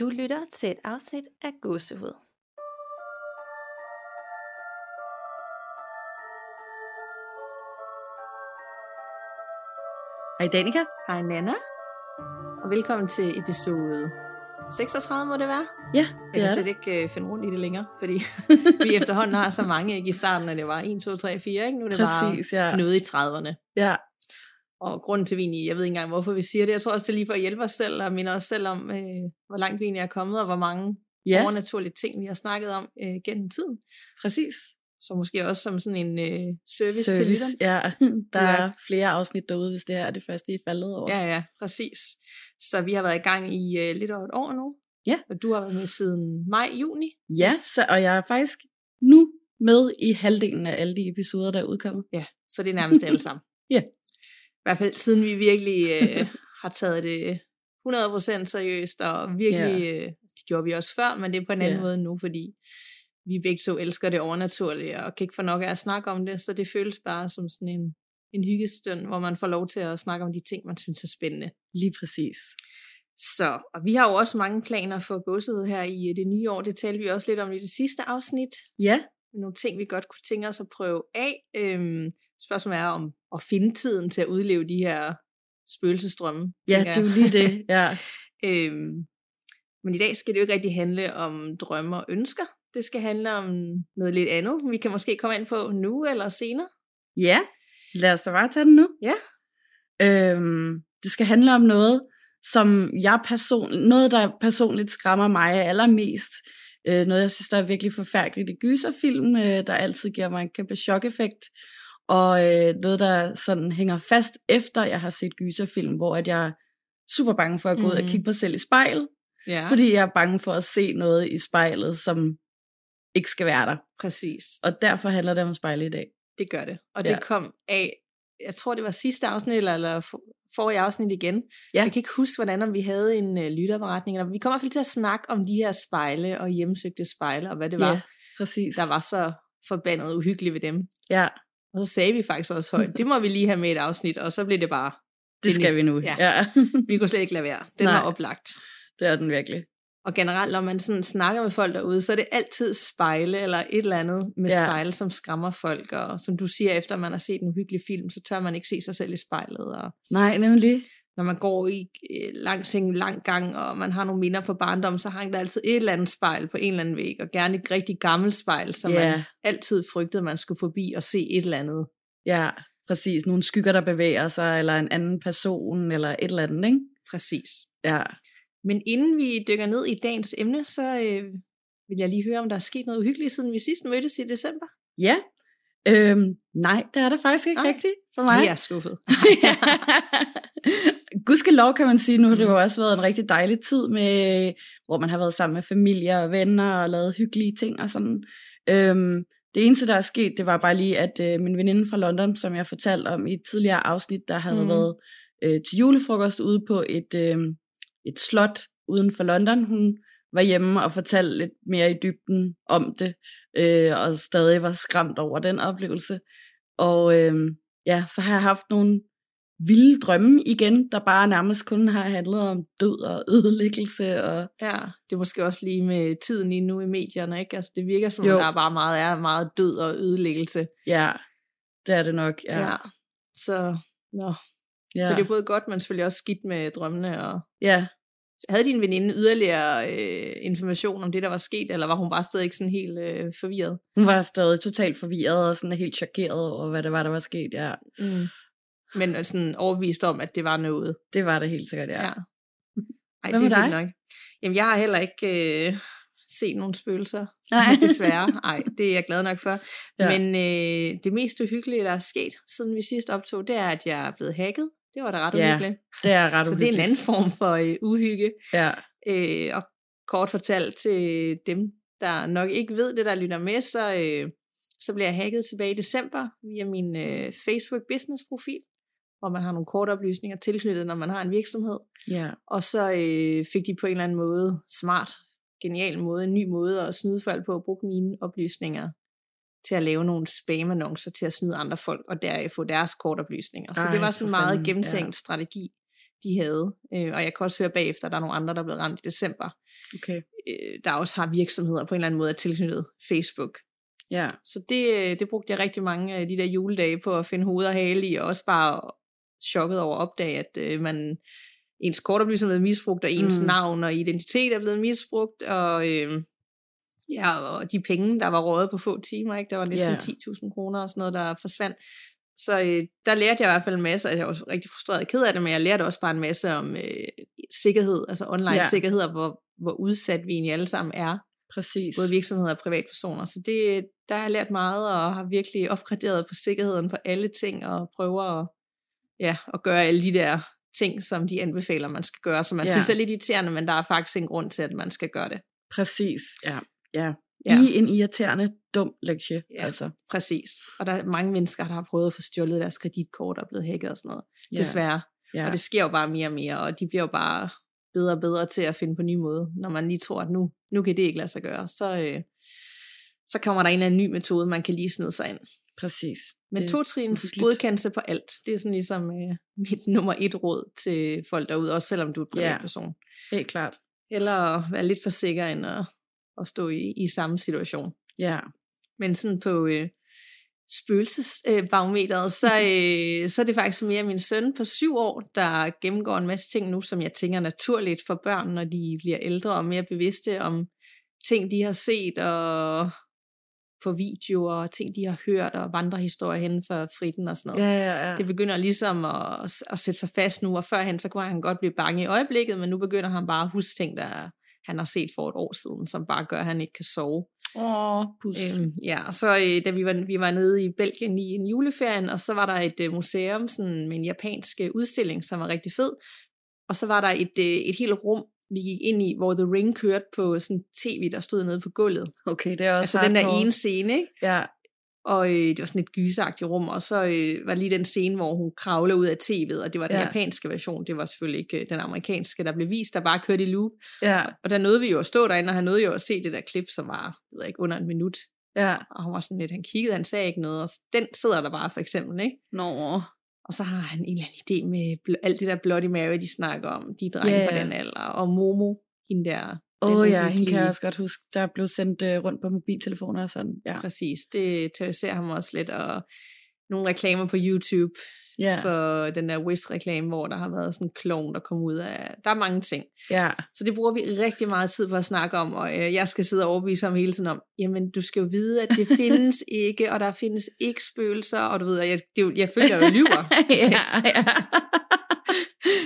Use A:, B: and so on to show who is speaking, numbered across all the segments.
A: Du lytter til et afsnit af Gåsehud.
B: Hej Danika.
A: Hej Nana, og velkommen til episode 36 må det være.
B: Ja,
A: Jeg
B: det
A: kan
B: er
A: slet
B: det.
A: ikke uh, finde rundt i det længere, fordi vi efterhånden har så mange, ikke i starten, at det var 1, 2, 3, 4, ikke? Nu er det
B: Præcis, ja.
A: bare noget i 30'erne.
B: Ja,
A: Og grunden til, at vi egentlig, jeg ved ikke engang, hvorfor vi siger det, jeg tror også, det er lige for at hjælpe os selv, og minde os selv om, øh, hvor langt vi egentlig er kommet, og hvor mange
B: ja
A: overnaturlige ting, vi har snakket om øh, gennem tiden.
B: præcis.
A: Så måske også som sådan en øh, service, service til lytteren.
B: Ja, der
A: Ja.
B: er flere afsnit derude, hvis det her er det første, I er faldet over.
A: Ja, ja, præcis. Så vi har været i gang i øh, lidt over et år nu.
B: Ja.
A: Og du har været med siden maj, juni.
B: ja så, og jeg er faktisk nu med i halvdelen af alle de episoder, der er udkommet.
A: Ja, så det er nærmest alle sammen.
B: Ja.
A: I hvert fald siden vi virkelig øh, har taget det 100% seriøst, og virkelig, øh, det gjorde vi også før, men det er på en anden
B: Ja.
A: måde nu, fordi vi begge to elsker det overnaturlige, og kan ikke få nok af at snakke om det, så det føles bare som sådan en, en hyggestund, hvor man får lov til at snakke om de ting, man synes er spændende.
B: Lige præcis.
A: Så, og vi har jo også mange planer for godset her i øh, det nye år. Det talte vi også lidt om i det sidste afsnit.
B: Ja,
A: Nogle ting, vi godt kunne tænke os at prøve af. Øhm, spørgsmålet er om at finde tiden til at udleve de her spøgelsesdrømme.
B: ja det er jo lige det. Ja,
A: øhm, men i dag skal det jo ikke rigtig handle om drømme og ønsker. Det skal handle om noget lidt andet. Vi kan måske komme ind på nu eller senere.
B: ja. lad os da bare tage den nu.
A: Ja.
B: Øhm, det skal handle om noget, som jeg person, noget, der personligt skræmmer mig allermest. Øh, noget, jeg synes, der er virkelig forfærdeligt i gyserfilm, øh, der altid giver mig en kæmpe chok-effekt. Og øh, noget, der sådan hænger fast efter, jeg har set gyserfilm, hvor at jeg er super bange for at gå ud og
A: Mhm.
B: kigge mig selv i spejlet.
A: Ja.
B: Fordi jeg er bange for at se noget i spejlet, som ikke skal være der.
A: præcis.
B: Og derfor handler det om spejle i dag.
A: Det gør det. Og
B: Ja.
A: det kom af, jeg tror det var sidste afsnit, eller, eller for- forrige afsnit igen.
B: Ja.
A: Jeg kan ikke huske, hvordan om vi havde en uh, lytterberetning. Eller, vi kommer i hvert fald til at snakke om de her spejle og hjemsøgte spejle, og hvad det var,
B: Ja, præcis.
A: der var så forbandet uhyggeligt ved dem.
B: Ja,
A: Og så sagde vi faktisk også højt, det må vi lige have med et afsnit, og så blev det bare,
B: det skal vi nu.
A: Ja.
B: ja.
A: vi kunne slet ikke lade være. Den
B: Nej.
A: var oplagt.
B: det er den virkelig.
A: Og generelt, når man sådan snakker med folk derude, så er det altid spejle eller et eller andet med
B: Ja.
A: ja. spejle, som skræmmer folk. Og som du siger, efter man har set en uhyggelig film, så tør man ikke se sig selv i spejlet. Og
B: Nej, nemlig.
A: Når man går i øh, langs en lang gang, og man har nogle minder fra barndom, så hang der altid et eller andet spejl på en eller anden væg, og gerne et rigtig gammelt spejl, som
B: Ja.
A: man altid frygtede, man skulle forbi og se et eller andet.
B: Ja, præcis. Nogle skygger, der bevæger sig, eller en anden person, eller et eller andet, ikke?
A: Præcis.
B: Ja.
A: Men inden vi dykker ned i dagens emne, så øh, vil jeg lige høre, om der er sket noget uhyggeligt, siden vi sidst mødtes i december.
B: Ja. Øhm, nej, det er der faktisk ikke
A: Nej.
B: rigtigt for mig.
A: Jeg er skuffet.
B: Gudskelov kan man sige, nu har det jo også været en rigtig dejlig tid, med, hvor man har været sammen med familie og venner og lavet hyggelige ting og sådan. Øhm, det eneste, der er sket, det var bare lige, at øh, min veninde fra London, som jeg fortalte om i et tidligere afsnit, der havde mm. været øh, til julefrokost ude på et, øh, et slot uden for London. Hun var hjemme og fortalte lidt mere i dybden om det, øh, og stadig var skræmt over den oplevelse. Og øh, ja, så har jeg haft nogle vilde drømme igen, der bare nærmest kun har handlet om død og ødelæggelse. Og,
A: Ja, det er måske også lige med tiden lige nu i medierne, ikke? Altså, det virker som,
B: Jo.
A: om der bare meget er meget død og ødelæggelse.
B: ja, det er det nok. Ja,
A: ja. Så, nå.
B: ja.
A: så det er både godt, men selvfølgelig også skidt med drømmene. Og...
B: ja.
A: Havde din veninde yderligere øh, information om det, der var sket, eller var hun bare stadig ikke sådan helt øh, forvirret?
B: Hun var stadig totalt forvirret og sådan helt chokeret over, hvad det var, der var sket. Ja,
A: Mm. Men øh, sådan overbevist om, at det var noget.
B: det var det helt sikkert, ja.
A: Ja. Ej,
B: Hvad
A: det er nok. Jamen, jeg har heller ikke øh, set nogen spøgelser.
B: Nej.
A: Desværre. Nej, det er jeg glad nok for.
B: Ja.
A: Men øh, det mest uhyggelige, der er sket, siden vi sidst optog, det er, at jeg er blevet hacket. Det var da ret
B: Ja,
A: uhyggeligt.
B: Det er ret
A: Så det er en anden form for øh, uhygge.
B: Ja,
A: Øh, og kort fortalt til dem, der nok ikke ved det, der lytter med, så, øh, så blev jeg hacket tilbage i december via min øh, Facebook business profil, hvor man har nogle korte oplysninger tilknyttet, når man har en virksomhed.
B: ja,
A: Og så øh, fik de på en eller anden måde, smart, genial måde, en ny måde at snyde folk på at bruge mine oplysninger til at lave nogle spam-annoncer til at snyde andre folk, og deraf få deres kortoplysninger. Så
B: Ej,
A: det var sådan en meget
B: fanden,
A: gennemtænkt
B: ja.
A: strategi, de havde. Øh, og jeg kan også høre bagefter, at der er nogle andre, der er blevet ramt i december.
B: Okay.
A: øh, der også har virksomheder på en eller anden måde er tilknyttet Facebook.
B: Ja.
A: Så det, øh, det brugte jeg rigtig mange af de der juledage på at finde hoved og hale i, og også bare chokket over at opdage, at øh, man, ens kortoplysninger er blevet misbrugt, og ens
B: mm.
A: navn og identitet er blevet misbrugt, og, øh, ja, og de penge, der var rådet på få timer, ikke? der var næsten yeah. 10.000 kroner og sådan noget, der forsvandt. Så øh, der lærte jeg i hvert fald en masse, altså jeg var rigtig frustreret og ked af det, men jeg lærte også bare en masse om øh, sikkerhed, altså online sikkerhed, og hvor, hvor udsat vi egentlig alle sammen er
B: Præcis.
A: både virksomheder og privatpersoner. Så det, der har jeg lært meget, og har virkelig opgraderet på sikkerheden på alle ting, og prøver at, ja, at gøre alle de der ting, som de anbefaler, man skal gøre, som man
B: ja.
A: synes er lidt irriterende, men der er faktisk en grund til, at man skal gøre det.
B: Præcis, ja. Ja.
A: Ja.
B: I en irriterende, dum lektie,
A: Ja.
B: altså.
A: Præcis. Og der er mange mennesker, der har prøvet at få stjålet deres kreditkort og blevet hacket og sådan noget.
B: Ja.
A: Desværre.
B: Ja.
A: Og det sker jo bare mere og mere, og de bliver jo bare bedre og bedre til at finde på nye måder, når man lige tror, at nu, nu kan det ikke lade sig gøre. Så, øh, så kommer der en eller anden ny metode, man kan lige snide sig ind.
B: Præcis.
A: Men to-trins godkendelse på alt, det er sådan ligesom øh, mit nummer et råd til folk derude, også selvom du er en
B: Ja.
A: privatperson.
B: Helt klart.
A: Eller være lidt for sikker end at, at stå i, i samme situation.
B: Ja.
A: Men sådan på øh, spøgelsesbarometeret, øh, så, øh, så er det faktisk mere min søn på syv år, der gennemgår en masse ting nu, som jeg tænker er naturligt for børn, når de bliver ældre og mere bevidste om ting, de har set og på videoer, og ting, de har hørt, og vandrehistorier hen for fritten og sådan noget.
B: Ja, ja, ja.
A: Det begynder ligesom at, at sætte sig fast nu, og førhen så kunne han godt blive bange i øjeblikket, men nu begynder han bare at huske ting, der han har set for et år siden, som bare gør, at han ikke kan sove.
B: Åh, pus.
A: Øhm, ja, så øh, da vi var, vi var nede i Belgien i en juleferien, og så var der et øh, museum sådan, med en japansk øh, udstilling, som var rigtig fed. Og så var der et, øh, et helt rum, vi gik ind i, hvor The Ring kørte på sådan tv, der stod nede på gulvet.
B: Okay, det er også
A: Altså den der ene scene, ikke?
B: Ja,
A: Og øh, det var sådan et gyseragtigt rum, og så øh, var lige den scene, hvor hun kravler ud af tv'et, og det var den
B: Ja.
A: ja. japanske version, det var selvfølgelig ikke øh, den amerikanske, der blev vist, der bare kørte i loop.
B: ja,
A: Og der nåede vi jo at stå derinde, og han nåede jo at se det der klip, som var, jeg ved ikke, under en minut.
B: ja.
A: Og han var sådan lidt, han kiggede, han sagde ikke noget, og den sidder der bare for eksempel, ikke?
B: Nå,
A: Og så har han en eller anden idé med alt det der Bloody Mary, de snakker om, de drenge yeah.
B: ja.
A: den alder, og Momo, hende der.
B: Åh oh, ja, hende kan jeg også godt huske. Der blev sendt uh, rundt på mobiltelefoner og sådan. Ja,
A: Præcis, det terroriserer ham også lidt, og nogle reklamer på YouTube
B: ja,
A: for den der Wish-reklame, hvor der har været sådan en klon, der kom ud af... Der er mange ting.
B: ja,
A: Så det bruger vi rigtig meget tid på at snakke om, og øh, jeg skal sidde og overbevise ham hele tiden om, jamen du skal jo vide, at det findes ikke, og der findes ikke spøgelser, og du ved, jeg, det, jeg føler, jeg jo lyver.
B: ja, ja.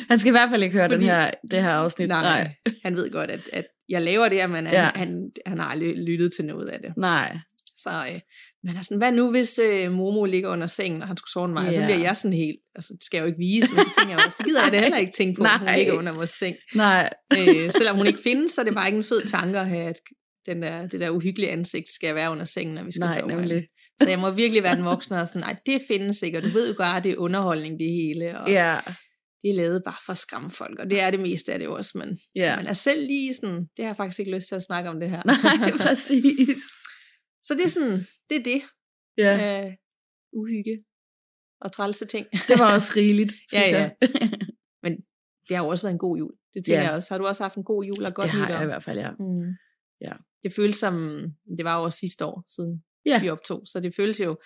B: Han skal i hvert fald ikke høre
A: Fordi-
B: den her, det her afsnit.
A: Nej, nej, han ved godt, at, at jeg laver det her, men han,
B: Ja.
A: han, han har aldrig lyttet til noget af det.
B: Nej.
A: Så øh, men sådan, hvad nu, hvis øh, Momo ligger under sengen, og han skulle sove mig, yeah. så
B: Ja.
A: bliver jeg sådan helt, altså det skal jeg jo ikke vise, men så tænker jeg også, det gider jeg da heller ikke tænke på, at hun
B: Nej.
A: ligger under vores seng.
B: Nej.
A: øh, selvom hun ikke findes, så er det bare ikke en fed tanke at have, at den der, det der uhyggelige ansigt skal være under sengen, når vi skal
B: Nej,
A: sove.
B: nemlig.
A: Så jeg må virkelig være den voksne og sådan, nej, det findes ikke, og du ved jo godt, det er underholdning det hele, og
B: Ja,
A: det er lavet bare for at skræmme folk, og det er det meste af det også, men
B: ja.
A: man er selv lige sådan, det har jeg faktisk ikke lyst til at snakke om det her.
B: Nej, præcis.
A: så det er sådan, det er det,
B: Ja,
A: ja. øh, uhygge og trælse ting.
B: det var også rigeligt,
A: Ja,
B: synes
A: ja.
B: jeg.
A: Det har jo også været en god jul. Det tænker
B: Ja.
A: jeg også. Har du også haft en god jul og godt
B: det har
A: nytår?
B: jeg i hvert fald, ja.
A: Mm.
B: Ja.
A: Det føles som, det var jo også sidste år siden
B: Ja.
A: vi optog, så det føles jo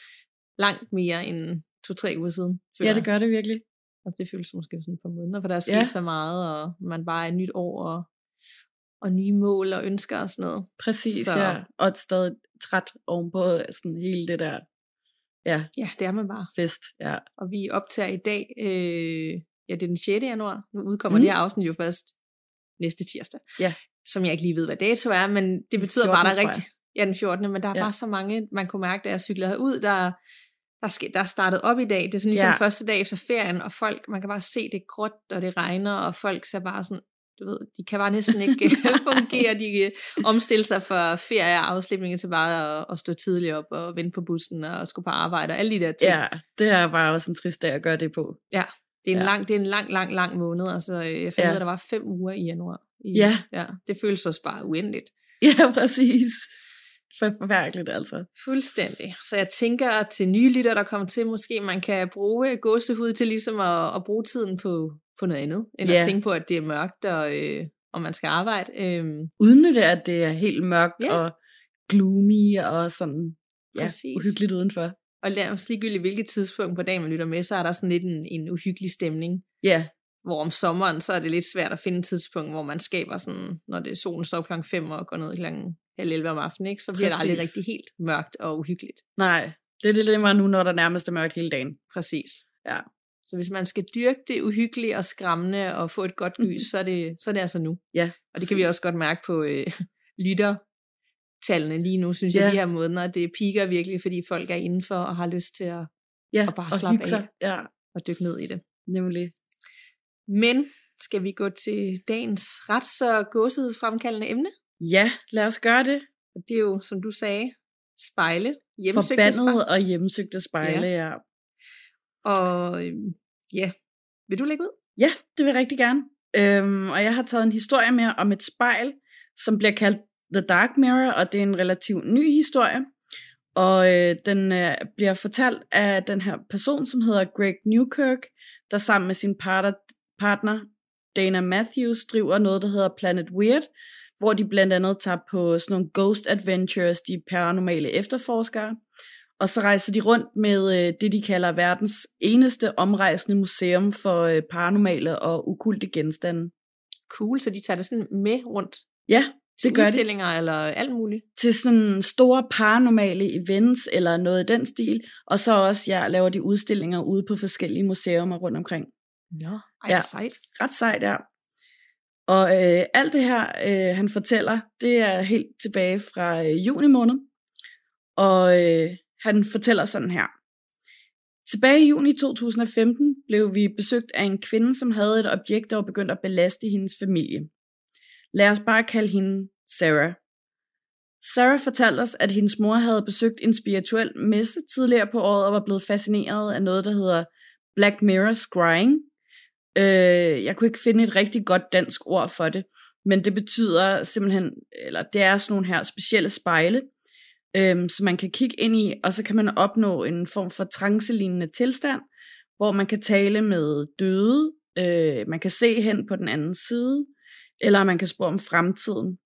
A: langt mere end to-tre uger siden.
B: Ja, det
A: jeg.
B: gør det virkelig.
A: Altså, det føles måske sådan par måneder, for der er sket
B: Ja.
A: så meget, og man bare er et nyt år, og, og nye mål og ønsker og sådan noget.
B: Præcis,
A: Så-
B: ja. Og stadig træt ovenpå sådan hele det der ja,
A: Ja, det er man bare.
B: fest. Ja,
A: Og vi optager i dag, øh, ja, det er den 6. januar. Nu udkommer
B: Mm.
A: det her afsnit jo først næste tirsdag.
B: Ja.
A: Som jeg ikke lige ved, hvad dato er, men det betyder
B: 14,
A: bare, der er rigtig... Ja, den 14. Men der er
B: ja.
A: bare så mange, man kunne mærke, da jeg cyklede herud, der, der, sk- der er startet op i dag. Det er sådan ligesom
B: Ja.
A: ja. første dag efter ferien, og folk, man kan bare se det gråt, og det regner, og folk ser bare sådan, du ved, de kan bare næsten ikke fungere. De kan omstille sig fra ferie og afslipninger til bare at, at stå tidligt op og vente på bussen og skulle på arbejde og alle de der ting.
B: ja, det er bare også en trist dag at gøre det på.
A: Det er en,
B: Ja.
A: ja. lang, det er en lang, lang, lang måned. Altså, øh, jeg fandt
B: Ja.
A: ja. ud af, at der var fem uger i januar. I,
B: Ja.
A: ja. Det føles også bare uendeligt.
B: Ja, præcis. For forfærdeligt, altså.
A: Fuldstændig. Så jeg tænker at til nye lytter, der kommer til, måske man kan bruge gåsehud til ligesom at, at bruge tiden på, på noget andet, end
B: Ja.
A: at tænke på, at det er mørkt, og, øh, og man skal arbejde. Øhm,
B: Udnytte, at det er helt mørkt
A: Ja.
B: og gloomy og sådan ja,
A: Præcis.
B: uhyggeligt udenfor.
A: og nærmest ligegyldigt hvilket tidspunkt på dagen, man lytter med, så er der sådan lidt en, en uhyggelig stemning.
B: Ja,
A: Hvor om sommeren, så er det lidt svært at finde et tidspunkt, hvor man skaber sådan, når det solen står klokken 5 og går ned klokken halv 11 om aftenen, ikke? så bliver det aldrig
B: Præcis.
A: rigtig helt mørkt og uhyggeligt.
B: nej. Det er lidt nemmere nu, når der nærmest er mørkt hele dagen.
A: Præcis.
B: Ja.
A: Så hvis man skal dyrke det uhyggelige og skræmmende og få et godt gys, så, er det, så er det altså nu.
B: Ja,
A: Og det kan vi også godt mærke på øh, lyttertallene lige nu, synes jeg,
B: Ja.
A: de her måneder. Det piker virkelig, fordi folk er indenfor og har lyst til at,
B: ja
A: Og bare
B: og
A: slappe af.
B: Ja,
A: at dykke ned i det.
B: nemlig.
A: Men skal vi gå til dagens ret så gåsehedsfremkaldende emne?
B: Ja, lad os gøre det.
A: Og det er jo, som du sagde, spejle. Hjemmesøgte spejle.
B: Forbandet og hjemmesøgte spejle, ja. ja.
A: Og øhm, ja, vil du lægge ud?
B: Ja, det vil jeg rigtig gerne. Øhm, og jeg har taget en historie med om et spejl, som bliver kaldt The Dark Mirror, og det er en relativt ny historie. Og øh, den øh, bliver fortalt af den her person, som hedder Greg Newkirk, der sammen med sin partner, partner Dana Matthews driver noget, der hedder Planet Weird, hvor de blandt andet tager på sådan nogle ghost adventures, de paranormale efterforskere. Og så rejser de rundt med øh, det, de kalder verdens eneste omrejsende museum for øh, paranormale og ukulte genstande.
A: Cool, så de tager det sådan med rundt
B: Ja,
A: til
B: det gør de.
A: udstillinger eller alt muligt.
B: Til sådan store paranormale events eller noget i den stil. Og så også ja, laver de udstillinger ude på forskellige museer rundt omkring.
A: Nå, ej,
B: Ja.
A: ja. sejt.
B: Ret sejt, ja. Og øh, alt det her, øh, han fortæller, det er helt tilbage fra øh, juni måned. Og øh, han fortæller sådan her. Tilbage i juni 2015 blev vi besøgt af en kvinde, som havde et objekt, der var begyndt at belaste hendes familie. Lad os bare kalde hende Sarah. Sarah fortalte os, at hendes mor havde besøgt en spirituel messe tidligere på året og var blevet fascineret af noget, der hedder Black Mirror Scrying. Øh, jeg kunne ikke finde et rigtig godt dansk ord for det, men det betyder simpelthen, eller det er sådan nogle her specielle spejle, øhm, som man kan kigge ind i, og så kan man opnå en form for trancelignende tilstand, hvor man kan tale med døde, øh, man kan se hen på den anden side, eller man kan spå om fremtiden.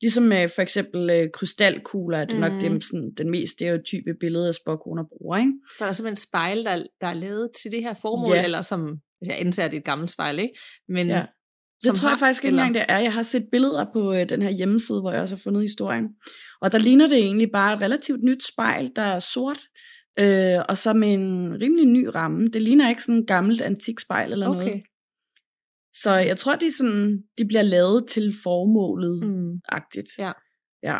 B: Ligesom med for eksempel øh, krystalkugler, er det mm. nok
A: Mhm.
B: dem, sådan, den mest stereotype billede af spåkoner bruger, ikke?
A: Så er der simpelthen spejl, der, der er lavet til det her formål,
B: Ja.
A: eller som, jeg anser det et gammelt spejl, ikke? Men
B: Ja. Det
A: som
B: tror jeg
A: har-
B: faktisk ikke engang, det er. Jeg har set billeder på øh, den her hjemmeside, hvor jeg også har fundet historien. Og der ligner det egentlig bare et relativt nyt spejl, der er sort, øh, og så med en rimelig ny ramme. Det ligner ikke sådan et gammelt antikspejl eller
A: Okay.
B: noget. Så jeg tror, de, sådan, de bliver lavet til formålet
A: Mm. Ja.
B: Ja.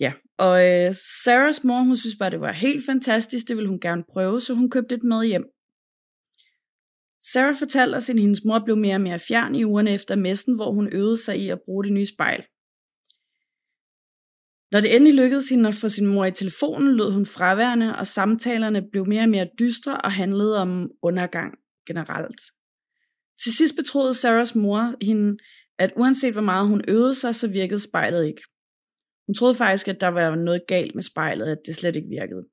B: Ja, og øh, Sarahs mor, hun synes bare, det var helt fantastisk, det ville hun gerne prøve, så hun købte et med hjem. Sarah fortalte os, at hendes mor blev mere og mere fjern i ugerne efter messen, hvor hun øvede sig i at bruge det nye spejl. Når det endelig lykkedes hende at få sin mor i telefonen, lød hun fraværende, og samtalerne blev mere og mere dystre og handlede om undergang generelt. Til sidst betroede Sarahs mor hende, at uanset hvor meget hun øvede sig, så virkede spejlet ikke. Hun troede faktisk, at der var noget galt med spejlet, at det slet ikke virkede.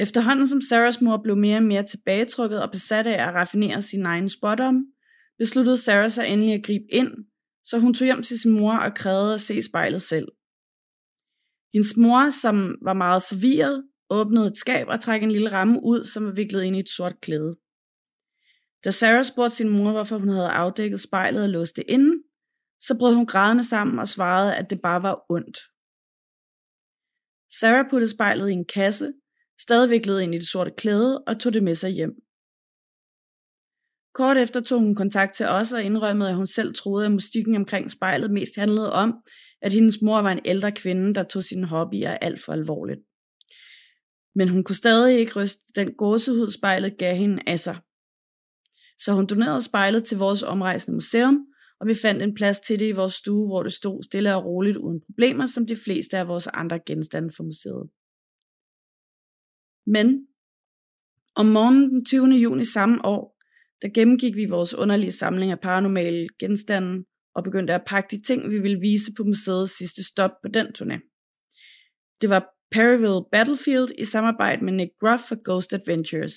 B: Efterhånden som Sarahs mor blev mere og mere tilbagetrukket og besat af at raffinere sin egen spådom, besluttede Sarah sig endelig at gribe ind, så hun tog hjem til sin mor og krævede at se spejlet selv. Hendes mor, som var meget forvirret, åbnede et skab og trak en lille ramme ud, som var viklet ind i et sort klæde. Da Sarah spurgte sin mor, hvorfor hun havde afdækket spejlet og låst det inde, så brød hun grædende sammen og svarede, at det bare var ondt. Sarah puttede spejlet i en kasse, stadigvæk led ind i det sorte klæde, og tog det med sig hjem. Kort efter tog hun kontakt til os og indrømmede, at hun selv troede, at musikken omkring spejlet mest handlede om, at hendes mor var en ældre kvinde, der tog sine hobbyer alt for alvorligt. Men hun kunne stadig ikke ryste den gåsehud, spejlet gav hende af sig. Så hun donerede spejlet til vores omrejsende museum, og vi fandt en plads til det i vores stue, hvor det stod stille og roligt uden problemer, som de fleste af vores andre genstande for museet. Men om morgenen den 20. juni samme år, der gennemgik vi vores underlige samling af paranormale genstande og begyndte at pakke de ting, vi ville vise på museets sidste stop på den turné. Det var Perryville Battlefield i samarbejde med Nick Gruff for Ghost Adventures.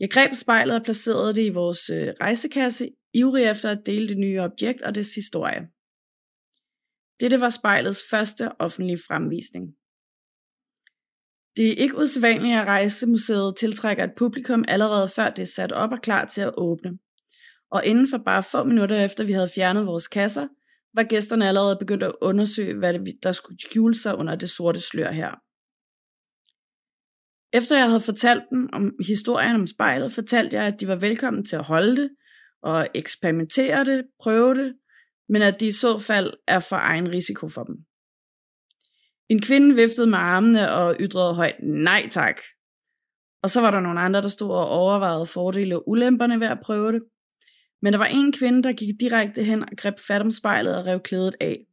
B: Jeg greb spejlet og placerede det i vores øh, rejsekasse ivrig efter at dele det nye objekt og dets historie. Dette var spejlets første offentlige fremvisning. Det er ikke usædvanligt, at rejsemuseet tiltrækker et publikum allerede før det er sat op og klar til at åbne. Og inden for bare få minutter efter vi havde fjernet vores kasser, var gæsterne allerede begyndt at undersøge, hvad der skulle skjule sig under det sorte slør her. Efter jeg havde fortalt dem om historien om spejlet, fortalte jeg, at de var velkommen til at holde det og eksperimentere det, prøve det, men at de i så fald er for egen risiko for dem. En kvinde viftede med armene og ytrede højt nej tak. Og så var der nogle andre, der stod og overvejede fordele og ulemperne ved at prøve det. Men der var en kvinde, der gik direkte hen og greb fat om spejlet og rev klædet af.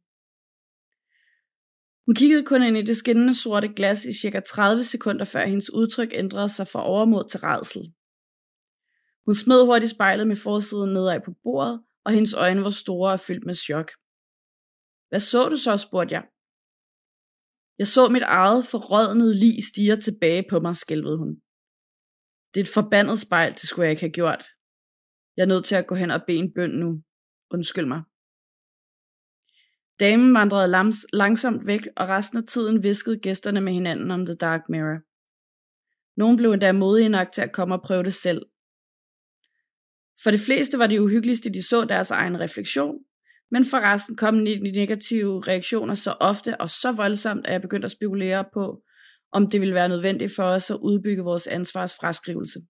B: Hun kiggede kun ind i det skinnende sorte glas i cirka 30 sekunder, før hendes udtryk ændrede sig fra overmod til redsel. Hun smed hurtigt spejlet med forsiden nedad på bordet, og hendes øjne var store og fyldt med chok. Hvad så du så, spurgte jeg. Jeg så mit eget forrådnede lig stige tilbage på mig, skælvede hun. Det er et forbandet spejl, det skulle jeg ikke have gjort. Jeg er nødt til at gå hen og bede en bøn nu. Undskyld mig. Damen vandrede lams, langsomt væk, og resten af tiden viskede gæsterne med hinanden om The Dark Mirror. Nogen blev endda modige nok til at komme og prøve det selv. For de fleste var det uhyggeligste, de så deres egen refleksion, men forresten kom de negative reaktioner så ofte og så voldsomt, at jeg begyndte at spekulere på, om det ville være nødvendigt for os at udbygge vores ansvarsfraskrivelse.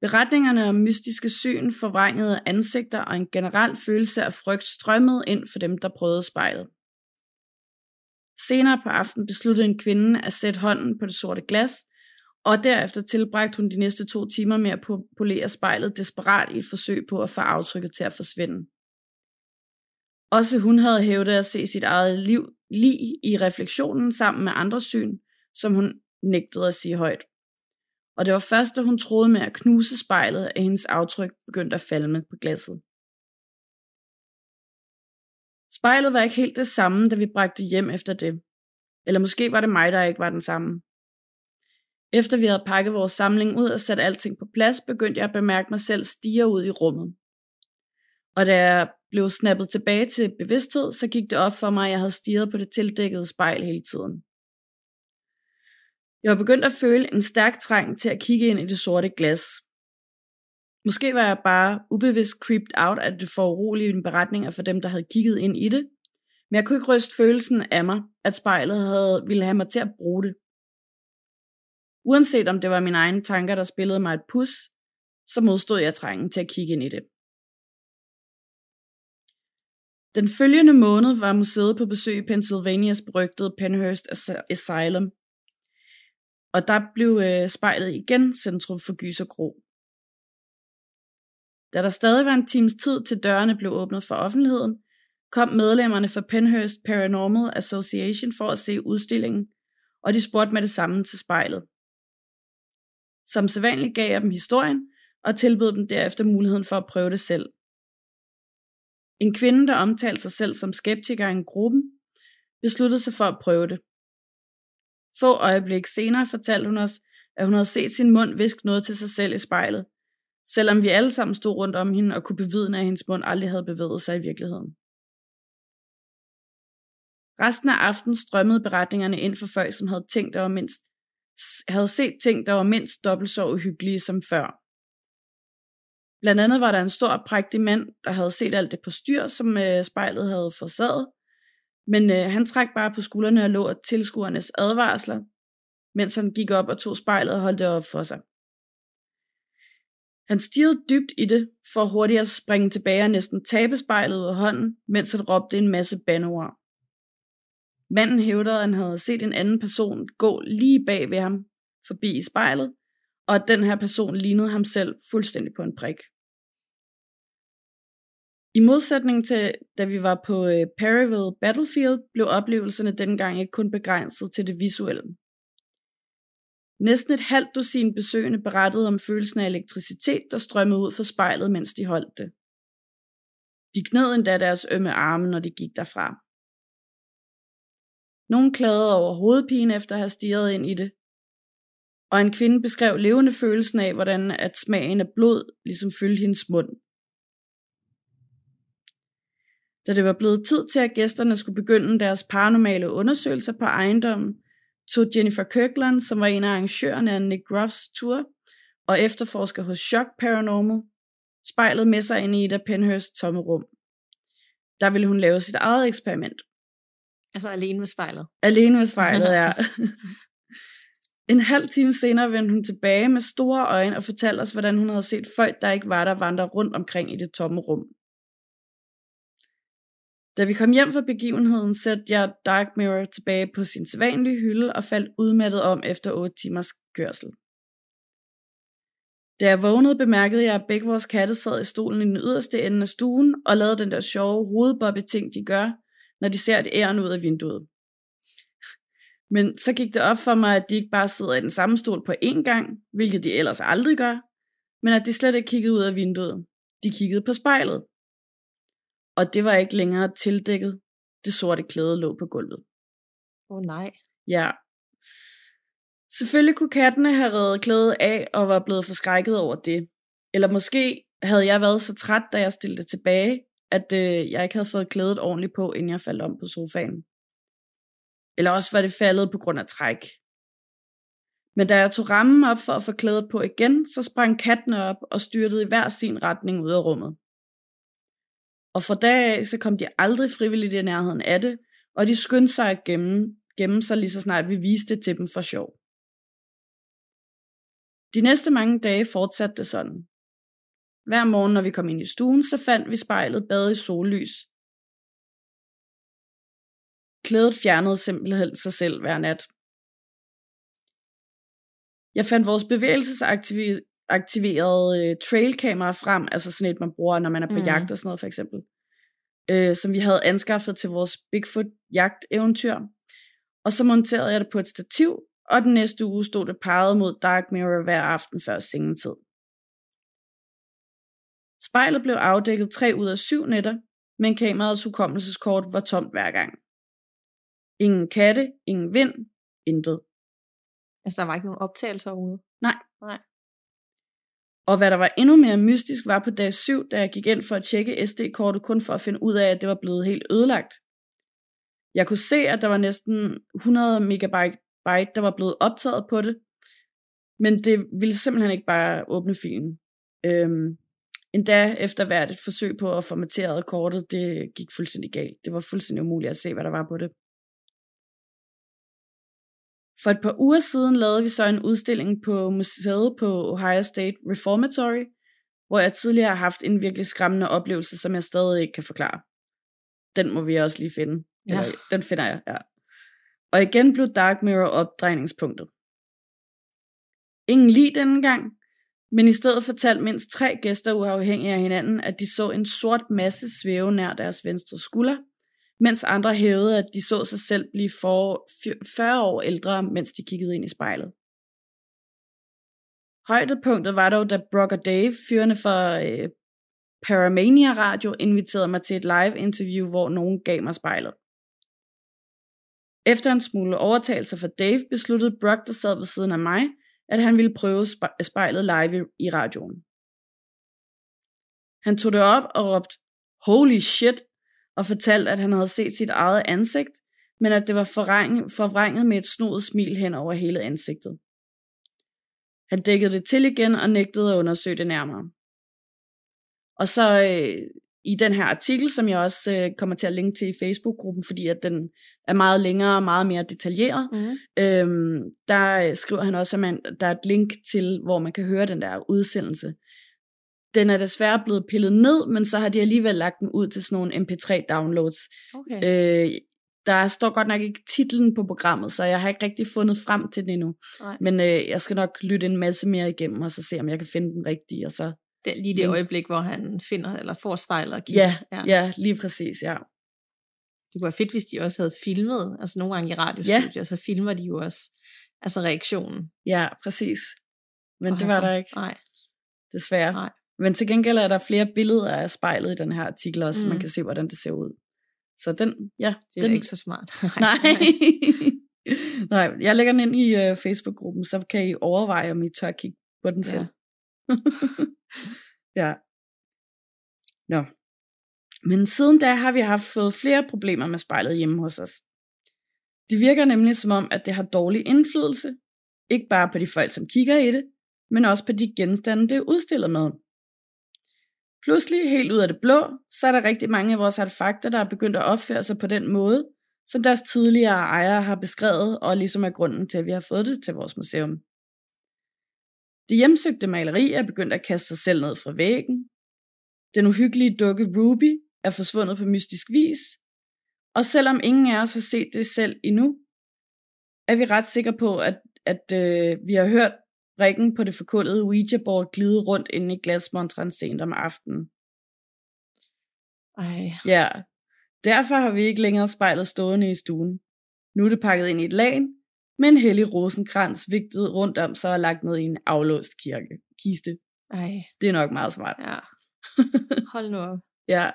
B: Beretningerne om mystiske syn, forvrængede ansigter og en generel følelse af frygt strømmede ind for dem, der prøvede spejlet. Senere på aftenen besluttede en kvinde at sætte hånden på det sorte glas, og derefter tilbragte hun de næste to timer med at polere spejlet desperat i et forsøg på at få aftrykket til at forsvinde. Også hun havde hævdet at se sit eget liv lige i refleksionen sammen med andre syn, som hun nægtede at sige højt og det var først, da hun troede med at knuse spejlet, at hendes aftryk begyndte at falme på glasset. Spejlet var ikke helt det samme, da vi bragte hjem efter det. Eller måske var det mig, der ikke var den samme. Efter vi havde pakket vores samling ud og sat alting på plads, begyndte jeg at bemærke mig selv stige ud i rummet. Og da jeg blev snappet tilbage til bevidsthed, så gik det op for mig, at jeg havde stirret på det tildækkede spejl hele tiden. Jeg var begyndt at føle en stærk trang til at kigge ind i det sorte glas. Måske var jeg bare ubevidst creeped out af det foruroligende beretninger for dem, der havde kigget ind i det, men jeg kunne ikke ryste følelsen af mig, at spejlet havde, ville have mig til at bruge det. Uanset om det var mine egne tanker, der spillede mig et pus, så modstod jeg trængen til at kigge ind i det. Den følgende måned var museet på besøg i Pennsylvanias berygtede Penhurst Asylum, og der blev øh, spejlet igen centrum for gys og gro. Da der stadig var en times tid til dørene blev åbnet for offentligheden, kom medlemmerne fra Penhurst Paranormal Association for at se udstillingen, og de spurgte med det samme til spejlet. Som sædvanligt gav jeg dem historien, og tilbød dem derefter muligheden for at prøve det selv. En kvinde, der omtalte sig selv som skeptiker i en gruppe, besluttede sig for at prøve det. Få øjeblik senere fortalte hun os, at hun havde set sin mund viske noget til sig selv i spejlet, selvom vi alle sammen stod rundt om hende og kunne bevidne, at hendes mund aldrig havde bevæget sig i virkeligheden. Resten af aftenen strømmede beretningerne ind for folk, som havde, tænkt, der mindst, havde set ting, der var mindst dobbelt så uhyggelige som før. Blandt andet var der en stor prægtig mand, der havde set alt det på styr, som øh, spejlet havde forsaget, men øh, han trak bare på skuldrene og lå af tilskuernes advarsler, mens han gik op og tog spejlet og holdt det op for sig. Han stirrede dybt i det, for hurtigt at springe tilbage og næsten tabe spejlet ud af hånden, mens han råbte en masse bandeord. Manden hævdede, at han havde set en anden person gå lige bag ved ham, forbi i spejlet, og at den her person lignede ham selv fuldstændig på en prik. I modsætning til, da vi var på øh, Perryville Battlefield, blev oplevelserne dengang ikke kun begrænset til det visuelle. Næsten et halvt dusin besøgende berettede om følelsen af elektricitet, der strømmede ud fra spejlet, mens de holdt det. De gned endda deres ømme arme, når de gik derfra. Nogle klagede over hovedpine efter at have stirret ind i det. Og en kvinde beskrev levende følelsen af, hvordan at smagen af blod ligesom fyldte hendes mund. Da det var blevet tid til, at gæsterne skulle begynde deres paranormale undersøgelser på ejendommen, tog Jennifer Kirkland, som var en af arrangørerne af Nick Ruffs tur, og efterforsker hos Shock Paranormal, spejlet med sig ind i et af Penhursts tomme rum. Der ville hun lave sit eget eksperiment.
A: Altså alene med spejlet.
B: Alene med spejlet, ja. en halv time senere vendte hun tilbage med store øjne og fortalte os, hvordan hun havde set folk, der ikke var der, vandre rundt omkring i det tomme rum. Da vi kom hjem fra begivenheden, satte jeg Dark Mirror tilbage på sin sædvanlige hylde og faldt udmattet om efter 8 timers kørsel. Da jeg vågnede, bemærkede jeg, at begge vores katte sad i stolen i den yderste ende af stuen og lavede den der sjove hovedbobbe ting, de gør, når de ser et æren ud af vinduet. Men så gik det op for mig, at de ikke bare sidder i den samme stol på én gang, hvilket de ellers aldrig gør, men at de slet ikke kiggede ud af vinduet. De kiggede på spejlet. Og det var ikke længere tildækket. Det sorte klæde lå på gulvet.
A: Åh oh, nej.
B: Ja. Selvfølgelig kunne kattene have reddet klædet af og var blevet forskrækket over det. Eller måske havde jeg været så træt, da jeg stillede det tilbage, at øh, jeg ikke havde fået klædet ordentligt på, inden jeg faldt om på sofaen. Eller også var det faldet på grund af træk. Men da jeg tog rammen op for at få klædet på igen, så sprang kattene op og styrtede i hver sin retning ud af rummet. Og fra dag af, så kom de aldrig frivilligt i nærheden af det, og de skyndte sig at gemme, gemme sig lige så snart vi viste det til dem for sjov. De næste mange dage fortsatte det sådan. Hver morgen, når vi kom ind i stuen, så fandt vi spejlet bad i sollys. Klædet fjernede simpelthen sig selv hver nat. Jeg fandt vores bevægelsesaktiverede øh, trailkamera frem, altså sådan et, man bruger, når man er på mm. jagt og sådan noget for eksempel, øh, som vi havde anskaffet til vores Bigfoot-jagt-eventyr. Og så monterede jeg det på et stativ, og den næste uge stod det parret mod Dark Mirror hver aften før sengetid. Spejlet blev afdækket 3 ud af 7 nætter, men kameraets hukommelseskort var tomt hver gang. Ingen katte, ingen vind, intet.
A: Altså, der var ikke nogen optagelser overhovedet?
B: Nej.
A: Nej.
B: Og hvad der var endnu mere mystisk var på dag 7, da jeg gik ind for at tjekke SD-kortet, kun for at finde ud af, at det var blevet helt ødelagt. Jeg kunne se, at der var næsten 100 megabyte, der var blevet optaget på det, men det ville simpelthen ikke bare åbne filen. Øhm, endda efter hvert et forsøg på at formatere kortet, det gik fuldstændig galt. Det var fuldstændig umuligt at se, hvad der var på det. For et par uger siden lavede vi så en udstilling på museet på Ohio State Reformatory, hvor jeg tidligere har haft en virkelig skræmmende oplevelse, som jeg stadig ikke kan forklare. Den må vi også lige finde. Ja. Eller, den finder jeg, ja. Og igen blev Dark Mirror opdrejningspunktet. Ingen lige denne gang, men i stedet fortalte mindst tre gæster uafhængige af hinanden, at de så en sort masse svæve nær deres venstre skulder, mens andre hævede, at de så sig selv blive for 40 år ældre, mens de kiggede ind i spejlet. Højdepunktet var dog, da Brock og Dave, fyrene for øh, Paramania Radio, inviterede mig til et live interview, hvor nogen gav mig spejlet. Efter en smule overtagelse fra Dave, besluttede Brock, der sad ved siden af mig, at han ville prøve spejlet live i radioen. Han tog det op og råbte, holy shit, og fortalte, at han havde set sit eget ansigt, men at det var forvrænget med et snodet smil hen over hele ansigtet. Han dækkede det til igen og nægtede at undersøge det nærmere. Og så øh, i den her artikel, som jeg også øh, kommer til at linke til i Facebook-gruppen, fordi at den er meget længere og meget mere detaljeret, mm. øhm, der skriver han også, at man, der er et link til, hvor man kan høre den der udsendelse. Den er desværre blevet pillet ned, men så har de alligevel lagt den ud til sådan nogle MP3-downloads.
A: Okay.
B: Øh, der står godt nok ikke titlen på programmet, så jeg har ikke rigtig fundet frem til den endnu.
A: Nej.
B: Men øh, jeg skal nok lytte en masse mere igennem, og så se, om jeg kan finde den rigtige, og så
A: det, lige det øjeblik, hvor han finder eller får spejlet og
B: Ja, ja, ja, lige præcis, ja.
A: Det kunne være fedt, hvis de også havde filmet, altså nogle gange i radiostudier, ja. så filmer de jo også altså reaktionen.
B: Ja, præcis. Men og det var der ikke.
A: Nej.
B: Desværre.
A: Nej.
B: Men til gengæld er der flere billeder af spejlet i den her artikel også, mm. man kan se, hvordan det ser ud. Så den, ja.
A: Det er
B: den,
A: ikke så smart.
B: Nej. Nej, jeg lægger den ind i uh, Facebook-gruppen, så kan I overveje, om I tør kigge på den selv. ja. ja. Nå. Men siden da har vi haft fået flere problemer med spejlet hjemme hos os. Det virker nemlig som om, at det har dårlig indflydelse, ikke bare på de folk, som kigger i det, men også på de genstande, det er udstillet med. Pludselig, helt ud af det blå, så er der rigtig mange af vores artefakter, der er begyndt at opføre sig på den måde, som deres tidligere ejere har beskrevet, og ligesom er grunden til, at vi har fået det til vores museum. Det hjemsøgte maleri er begyndt at kaste sig selv ned fra væggen. Den uhyggelige dukke Ruby er forsvundet på mystisk vis, og selvom ingen af os har set det selv endnu, er vi ret sikre på, at, at øh, vi har hørt rækken på det forkullede Ouija-board glide rundt inde i glasmontren sent om aftenen.
A: Ej.
B: Ja, derfor har vi ikke længere spejlet stående i stuen. Nu er det pakket ind i et lag, med en hellig rosenkrans vigtet rundt om sig og lagt ned i en aflåst kirke. Kiste.
A: Ej.
B: Det er nok meget smart.
A: Ja. Hold nu op.
B: ja,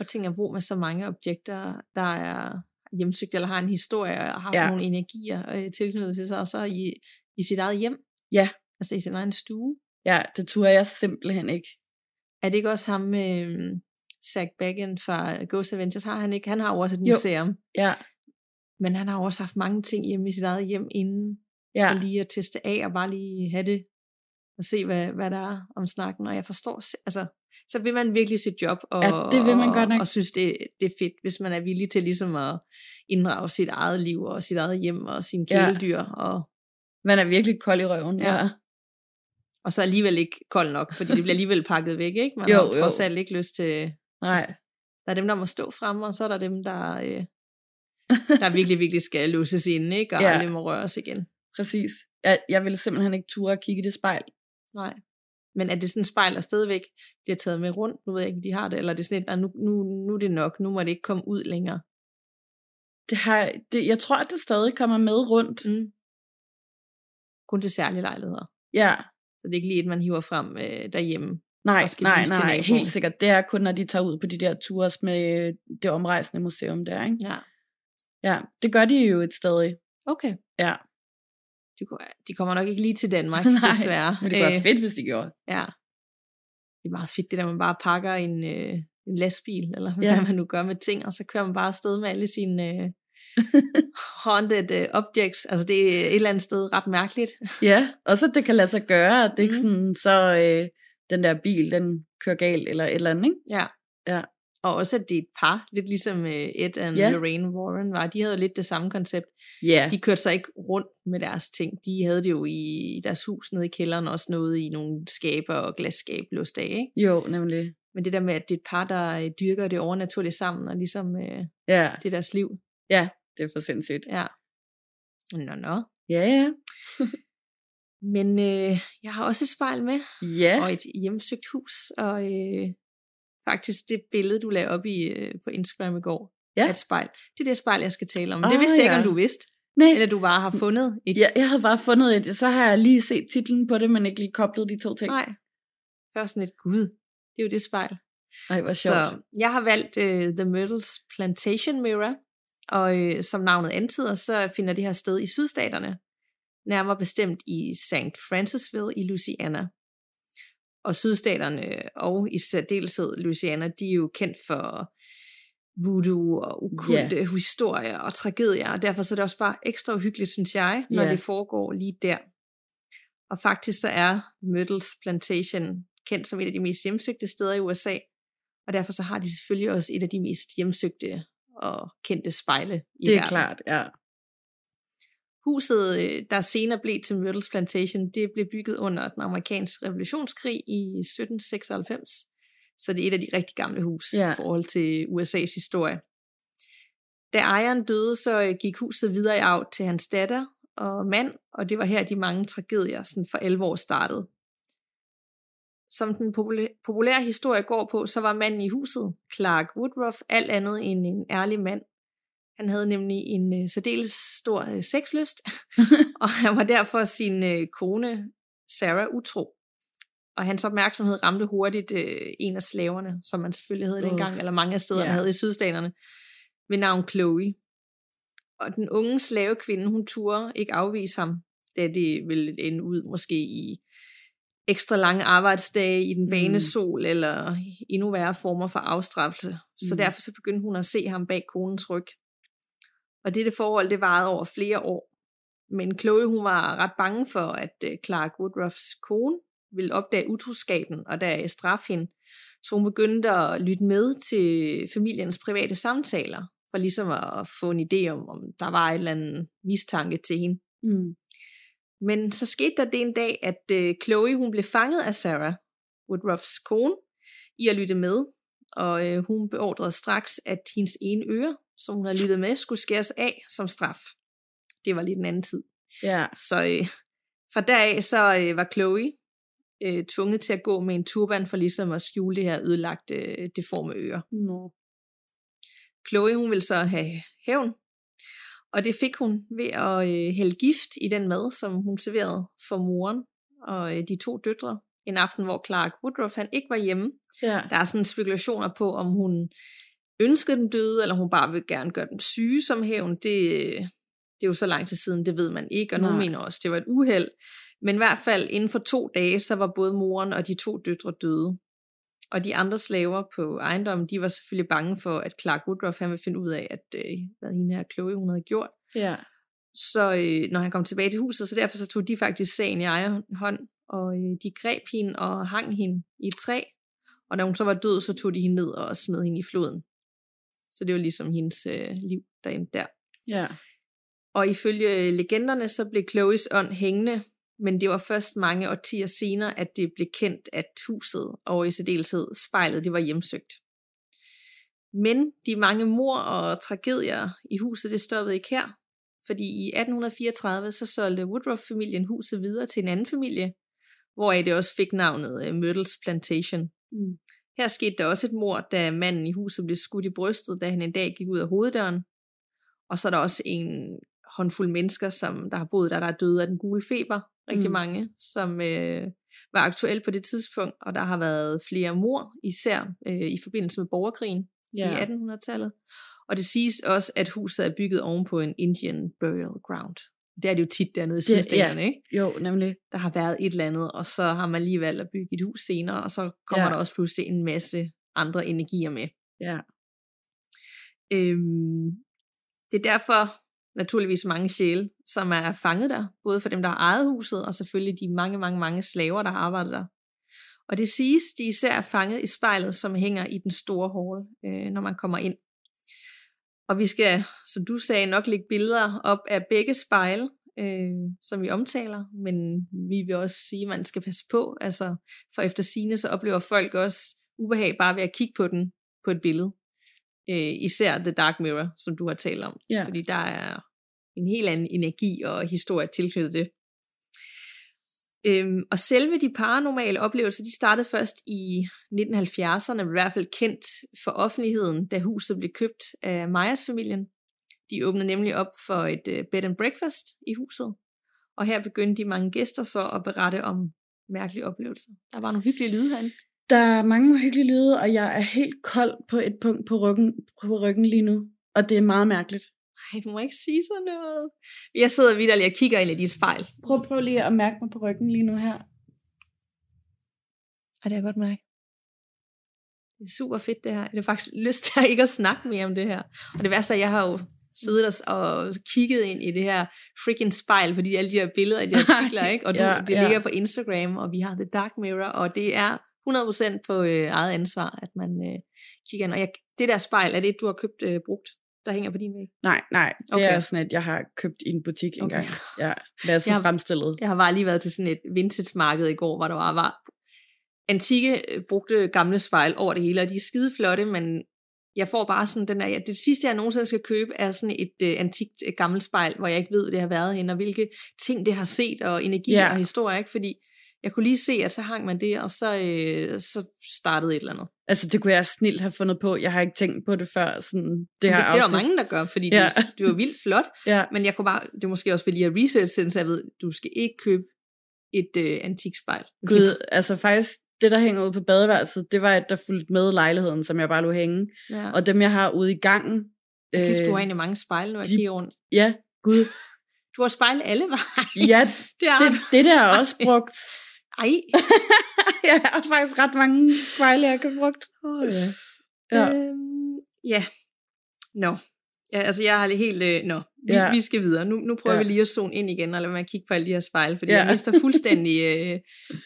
A: Og tænk at bo med så mange objekter, der er hjemsøgt, eller har en historie, og har
B: Ja.
A: nogle energier øh, tilknyttet til sig, og så i, i sit eget hjem.
B: Ja.
A: Altså i sin egen stue.
B: ja, det turde jeg simpelthen ikke.
A: Er det ikke også ham med øh, Zach Baggin fra Ghost Adventures? Har han ikke? Han har jo også et
B: Jo.
A: museum.
B: Ja,
A: Men han har også haft mange ting hjemme i sit eget hjem inden.
B: ja,
A: Og lige at teste af og bare lige have det. Og se, hvad, hvad der er om snakken. Og jeg forstår, altså, så vil man virkelig sit job. Og,
B: Ja, det vil man godt nok.
A: Og, og synes, det, det er fedt, hvis man er villig til ligesom at inddrage sit eget liv og sit eget hjem og sine
B: Ja.
A: kæledyr. Og,
B: man er virkelig kold i røven.
A: Ja.
B: Ja,
A: og så alligevel ikke kold nok, fordi det bliver alligevel pakket væk. Ikke? Man
B: Jo,
A: har trods alt ikke lyst til...
B: nej,
A: Der er dem, der må stå fremme, og så er der dem, der, øh, der virkelig, virkelig skal låses inde, ikke? og
B: Ja.
A: aldrig må røres igen.
B: præcis. Jeg, jeg ville simpelthen ikke ture at kigge i det spejl.
A: Nej. Men er det sådan et spejl, der stadigvæk bliver taget med rundt? Nu ved jeg ikke, de har det. Eller er det sådan et, "Ah, nu, nu, nu er det nok, nu må det ikke komme ud længere.
B: Det har, det, jeg tror, at det stadig kommer med rundt.
A: Mm. Kun til særlige lejligheder.
B: Ja,
A: Så det er ikke lige et, man hiver frem øh, derhjemme.
B: nej, nej, nej, helt sikkert. Det er kun, når de tager ud på de der tours med øh, det omrejsende museum der, ikke?
A: Ja.
B: Ja, det gør de jo et stadig.
A: Okay.
B: Ja,
A: De, de kommer nok ikke lige til Danmark,
B: Nej,
A: desværre.
B: men det kunne være
A: Øh,
B: fedt, hvis de gjorde.
A: Ja. Det er meget fedt, det der, man bare pakker en, øh, en lastbil, eller hvad
B: Ja.
A: man nu gør med ting, og så kører man bare afsted med alle sine øh, haunted øh, objects. Altså det er et eller andet sted ret mærkeligt.
B: Ja, og så det kan lade sig gøre, at det ikke
A: Mm.
B: sådan, så øh, den der bil, den kører galt, eller et eller andet, ikke?
A: Ja.
B: Ja.
A: Og også, at det er et par, lidt ligesom øh, Ed og
B: Ja.
A: Lorraine Warren var. De havde lidt det samme koncept.
B: Ja,
A: De kørte sig ikke rundt med deres ting. De havde det jo i deres hus nede i kælderen, også noget i nogle skaber og glasskab låst af. Ikke?
B: jo, nemlig.
A: Men det der med, at det er et par, der øh, dyrker det overnaturligt sammen, og ligesom øh,
B: Ja,
A: det er deres liv.
B: det er for sindssygt.
A: Ja. Nå, nå.
B: Ja, ja.
A: Men øh, jeg har også et spejl med,
B: Ja,
A: og et hjemsøgt hus, og øh, faktisk det billede, du lagde op i, øh, på Instagram i går,
B: Ja.
A: er et spejl. Det er det spejl, jeg skal tale om.
B: Ah,
A: det vidste jeg ikke,
B: ja.
A: om du vidste.
B: nej.
A: Eller du bare har fundet et.
B: Ja, jeg havde bare fundet et, så har jeg lige set titlen på det, men ikke lige koblet de to ting.
A: Nej. Først sådan et, gud, det er jo det spejl.
B: Nej, hvor sjovt.
A: Så jeg har valgt uh, The Myrtles Plantation Mirror, og uh, som navnet antyder, så finder det her sted i sydstaterne, nærmere bestemt i St. Francisville i Louisiana. Og sydstaterne, og i særdeleshed Louisiana, de er jo kendt for voodoo og ukulte yeah. historier og tragedier, og derfor så er det også bare ekstra uhyggeligt, synes jeg, når
B: Ja.
A: det foregår lige der. Og faktisk så er Myrtles Plantation kendt som et af de mest hjemsøgte steder i USA, og derfor så har de selvfølgelig også et af de mest hjemsøgte og kendte spejle i
B: det er
A: verden.
B: klart, ja.
A: Huset, øh, der senere blev til Myrtles Plantation, det blev bygget under den amerikanske revolutionskrig i 1796. Så det er et af de rigtig gamle hus
B: Ja.
A: i forhold til USA's historie. Da ejeren døde, så øh, gik huset videre i arv til hans datter og mand, og det var her, de mange tragedier sådan for alvor startede. Som den populære historie går på, så var manden i huset, Clark Woodruff, alt andet end en ærlig mand. Han havde nemlig en øh, særdeles stor øh, sexlyst, og han var derfor sin øh, kone, Sarah, utro. Og hans opmærksomhed ramte hurtigt øh, en af slaverne, som man selvfølgelig havde
B: Uh.
A: dengang, eller mange af stederne
B: Ja.
A: havde i sydstaterne, ved navn Chloe. Og den unge slavekvinde, hun turde ikke afvise ham, da det ville ende ud måske i ekstra lange arbejdsdage i den bane
B: Mm.
A: sol, eller endnu værre former for afstraffelse. Så
B: Mm.
A: derfor så begyndte hun at se ham bag konens ryg. Og dette forhold, det varede over flere år. Men Chloe, hun var ret bange for, at øh, Clark Woodruffs kone ville opdage utroskaben og der straffe hende. Så hun begyndte at lytte med til familiens private samtaler, for ligesom at få en idé om, om der var et eller andet mistanke til hende.
B: Mm.
A: Men så skete der det en dag, at øh, Chloe hun blev fanget af Sarah, Woodruffs kone, i at lytte med. Og øh, hun beordrede straks, at hendes ene øre, som hun havde lyttet med, skulle skæres af som straf. Det var lige den anden tid.
B: Ja.
A: Så øh, fra deraf så øh, var Chloe øh, tvunget til at gå med en turban for ligesom at skjule det her ødelagte, øh, deforme øre.
B: Nå.
A: Chloe, hun ville så have hævn, og det fik hun ved at øh, hælde gift i den mad, som hun serverede for moren og øh, de to døtre. En aften, hvor Clark Woodruff han ikke var hjemme.
B: Ja.
A: Der er sådan spekulationer på, om hun ønskede den døde, eller hun bare vil gerne gøre den syge som hævn. Det, det er jo så lang tid siden, det ved man ikke, og nogen
B: Nej.
A: mener også, det var et uheld. Men i hvert fald inden for to dage, så var både moren og de to døtre døde. Og de andre slaver på ejendommen, de var selvfølgelig bange for, at Clark Woodruff han ville finde ud af, at øh, hvad hende her Chloe hun havde gjort.
B: Ja.
A: Så øh, når han kom tilbage til huset, så derfor så tog de faktisk sagen i egen hånd, og øh, de greb hende og hang hende i et træ. Og da hun så var død, så tog de hende ned og smed hende i floden. Så det var ligesom hendes øh, liv derinde der.
B: Ja.
A: Og ifølge legenderne, så blev Chloes ånd hængende, men det var først mange årtier senere, at det blev kendt, at huset og i særdeleshed spejlet, det var hjemsøgt. Men de mange mor og tragedier i huset, det stoppede ikke her. Fordi i 1834, så solgte Woodruff-familien huset videre til en anden familie, hvoraf det også fik navnet øh, Myrtles Plantation.
B: Mm.
A: Her skete der også et mord, da manden i huset blev skudt i brystet, da han en dag gik ud af hoveddøren. Og så er der også en håndfuld mennesker, som der har boet der, der er døde af den gule feber. Rigtig
B: Mm.
A: mange, som øh, var aktuelle på det tidspunkt. Og der har været flere mor, især øh, i forbindelse med borgerkrigen
B: Ja.
A: i 1800-tallet. Og det siges også, at huset er bygget ovenpå en Indian burial ground. Det er det jo tit dernede i
B: Det- ja.
A: ikke?
B: Jo, nemlig.
A: Der har været et eller andet, og så har man lige valgt at bygge et hus senere, og så kommer
B: Ja.
A: der også pludselig en masse andre energier med.
B: Ja.
A: Øhm, det er derfor naturligvis mange sjæle, som er fanget der, både for dem, der har ejet huset, og selvfølgelig de mange, mange, mange slaver, der har arbejdet der. Og det siges, de især er fanget i spejlet, som hænger i den store hall, øh, når man kommer ind. Og vi skal, som du sagde, nok lægge billeder op af begge spejle, øh, som vi omtaler, men vi vil også sige, at man skal passe på, altså, for efter sine så oplever folk også ubehag bare ved at kigge på den på et billede. Øh, især The Dark Mirror, som du har talt om.
B: Ja.
A: Fordi der er en helt anden energi og historie tilknyttet det. Øhm, og selve de paranormale oplevelser, de startede først i 1970'erne, i hvert fald kendt for offentligheden, da huset blev købt af Meyers familien. De åbnede nemlig op for et øh, bed and breakfast i huset, og her begyndte de mange gæster så at berette om mærkelige oplevelser. Der var nogle hyggelige lyde herinde.
B: Der er mange hyggelige lyde, og jeg er helt kold på et punkt på ryggen, på ryggen lige nu. Og det er meget mærkeligt.
A: Ej, du må ikke sige sådan noget. Jeg sidder videre og kigger ind i dit spejl.
B: Prøv, prøv lige at mærke mig på ryggen lige nu her.
A: Ej, det jeg godt mærke. Det er super fedt det her. Jeg har faktisk lyst til ikke at snakke mere om det her. Og det værste er, at jeg har jo siddet og, og kigget ind i det her freaking spejl, fordi alle de her billeder de artikler, ikke? Og du,
B: ja,
A: det
B: ja.
A: ligger på Instagram, og vi har The Dark Mirror, og det er 100% på øh, eget ansvar, at man øh, kigger ind. Og jeg, det der spejl, er det, du har købt øh, brugt, der hænger på din væg?
B: Nej, nej. Det
A: Okay.
B: er sådan, at jeg har købt i en butik
A: Okay.
B: engang. Ja, det er så
A: Jeg-
B: fremstillet.
A: Jeg har bare lige været til sådan et vintage marked i går, hvor der var, var antikke øh, brugte gamle spejl over det hele, og de er skide flotte, men jeg får bare sådan den der, ja, det sidste jeg nogensinde skal købe er sådan et øh, antikt øh, gammelt spejl, hvor jeg ikke ved, det har været henne, og hvilke ting det har set, og energi
B: Ja.
A: og historie, ikke? fordi jeg kunne lige se, at så hang man det, og så, øh, så startede et eller andet.
B: Altså, det kunne jeg snilt have fundet på. Jeg har ikke tænkt på det før. Sådan, det,
A: Det,
B: her
A: det, det er der mange, der gør, fordi
B: Ja.
A: det, det var vildt flot,
B: Ja,
A: men jeg kunne bare, det er måske også fordi jeg research så jeg ved, du skal ikke købe et øh, antikspejl.
B: Gud, altså faktisk, det der hænger ude på badeværelset, det var et, der fulgte med lejligheden, som jeg bare lå hænge.
A: Ja.
B: Og dem, jeg har ude i gangen,
A: Kæft, du har egentlig mange spejle, når jeg kigger rundt.
B: Ja, gud.
A: Du har spejle alle veje.
B: Ja,
A: det
B: det, det der er også brugt.
A: Ej.
B: jeg har faktisk ret mange spejle, jeg kan brugt.
A: Oh, ja.
B: Ja.
A: Øhm, ja. Nå. Ja, altså jeg har det helt... Øh, nå, vi,
B: Ja.
A: vi skal videre. Nu, nu prøver
B: Ja.
A: vi lige at zone ind igen, og lade at kigge på alle de her spejle, fordi
B: Ja.
A: jeg mister fuldstændig... Øh,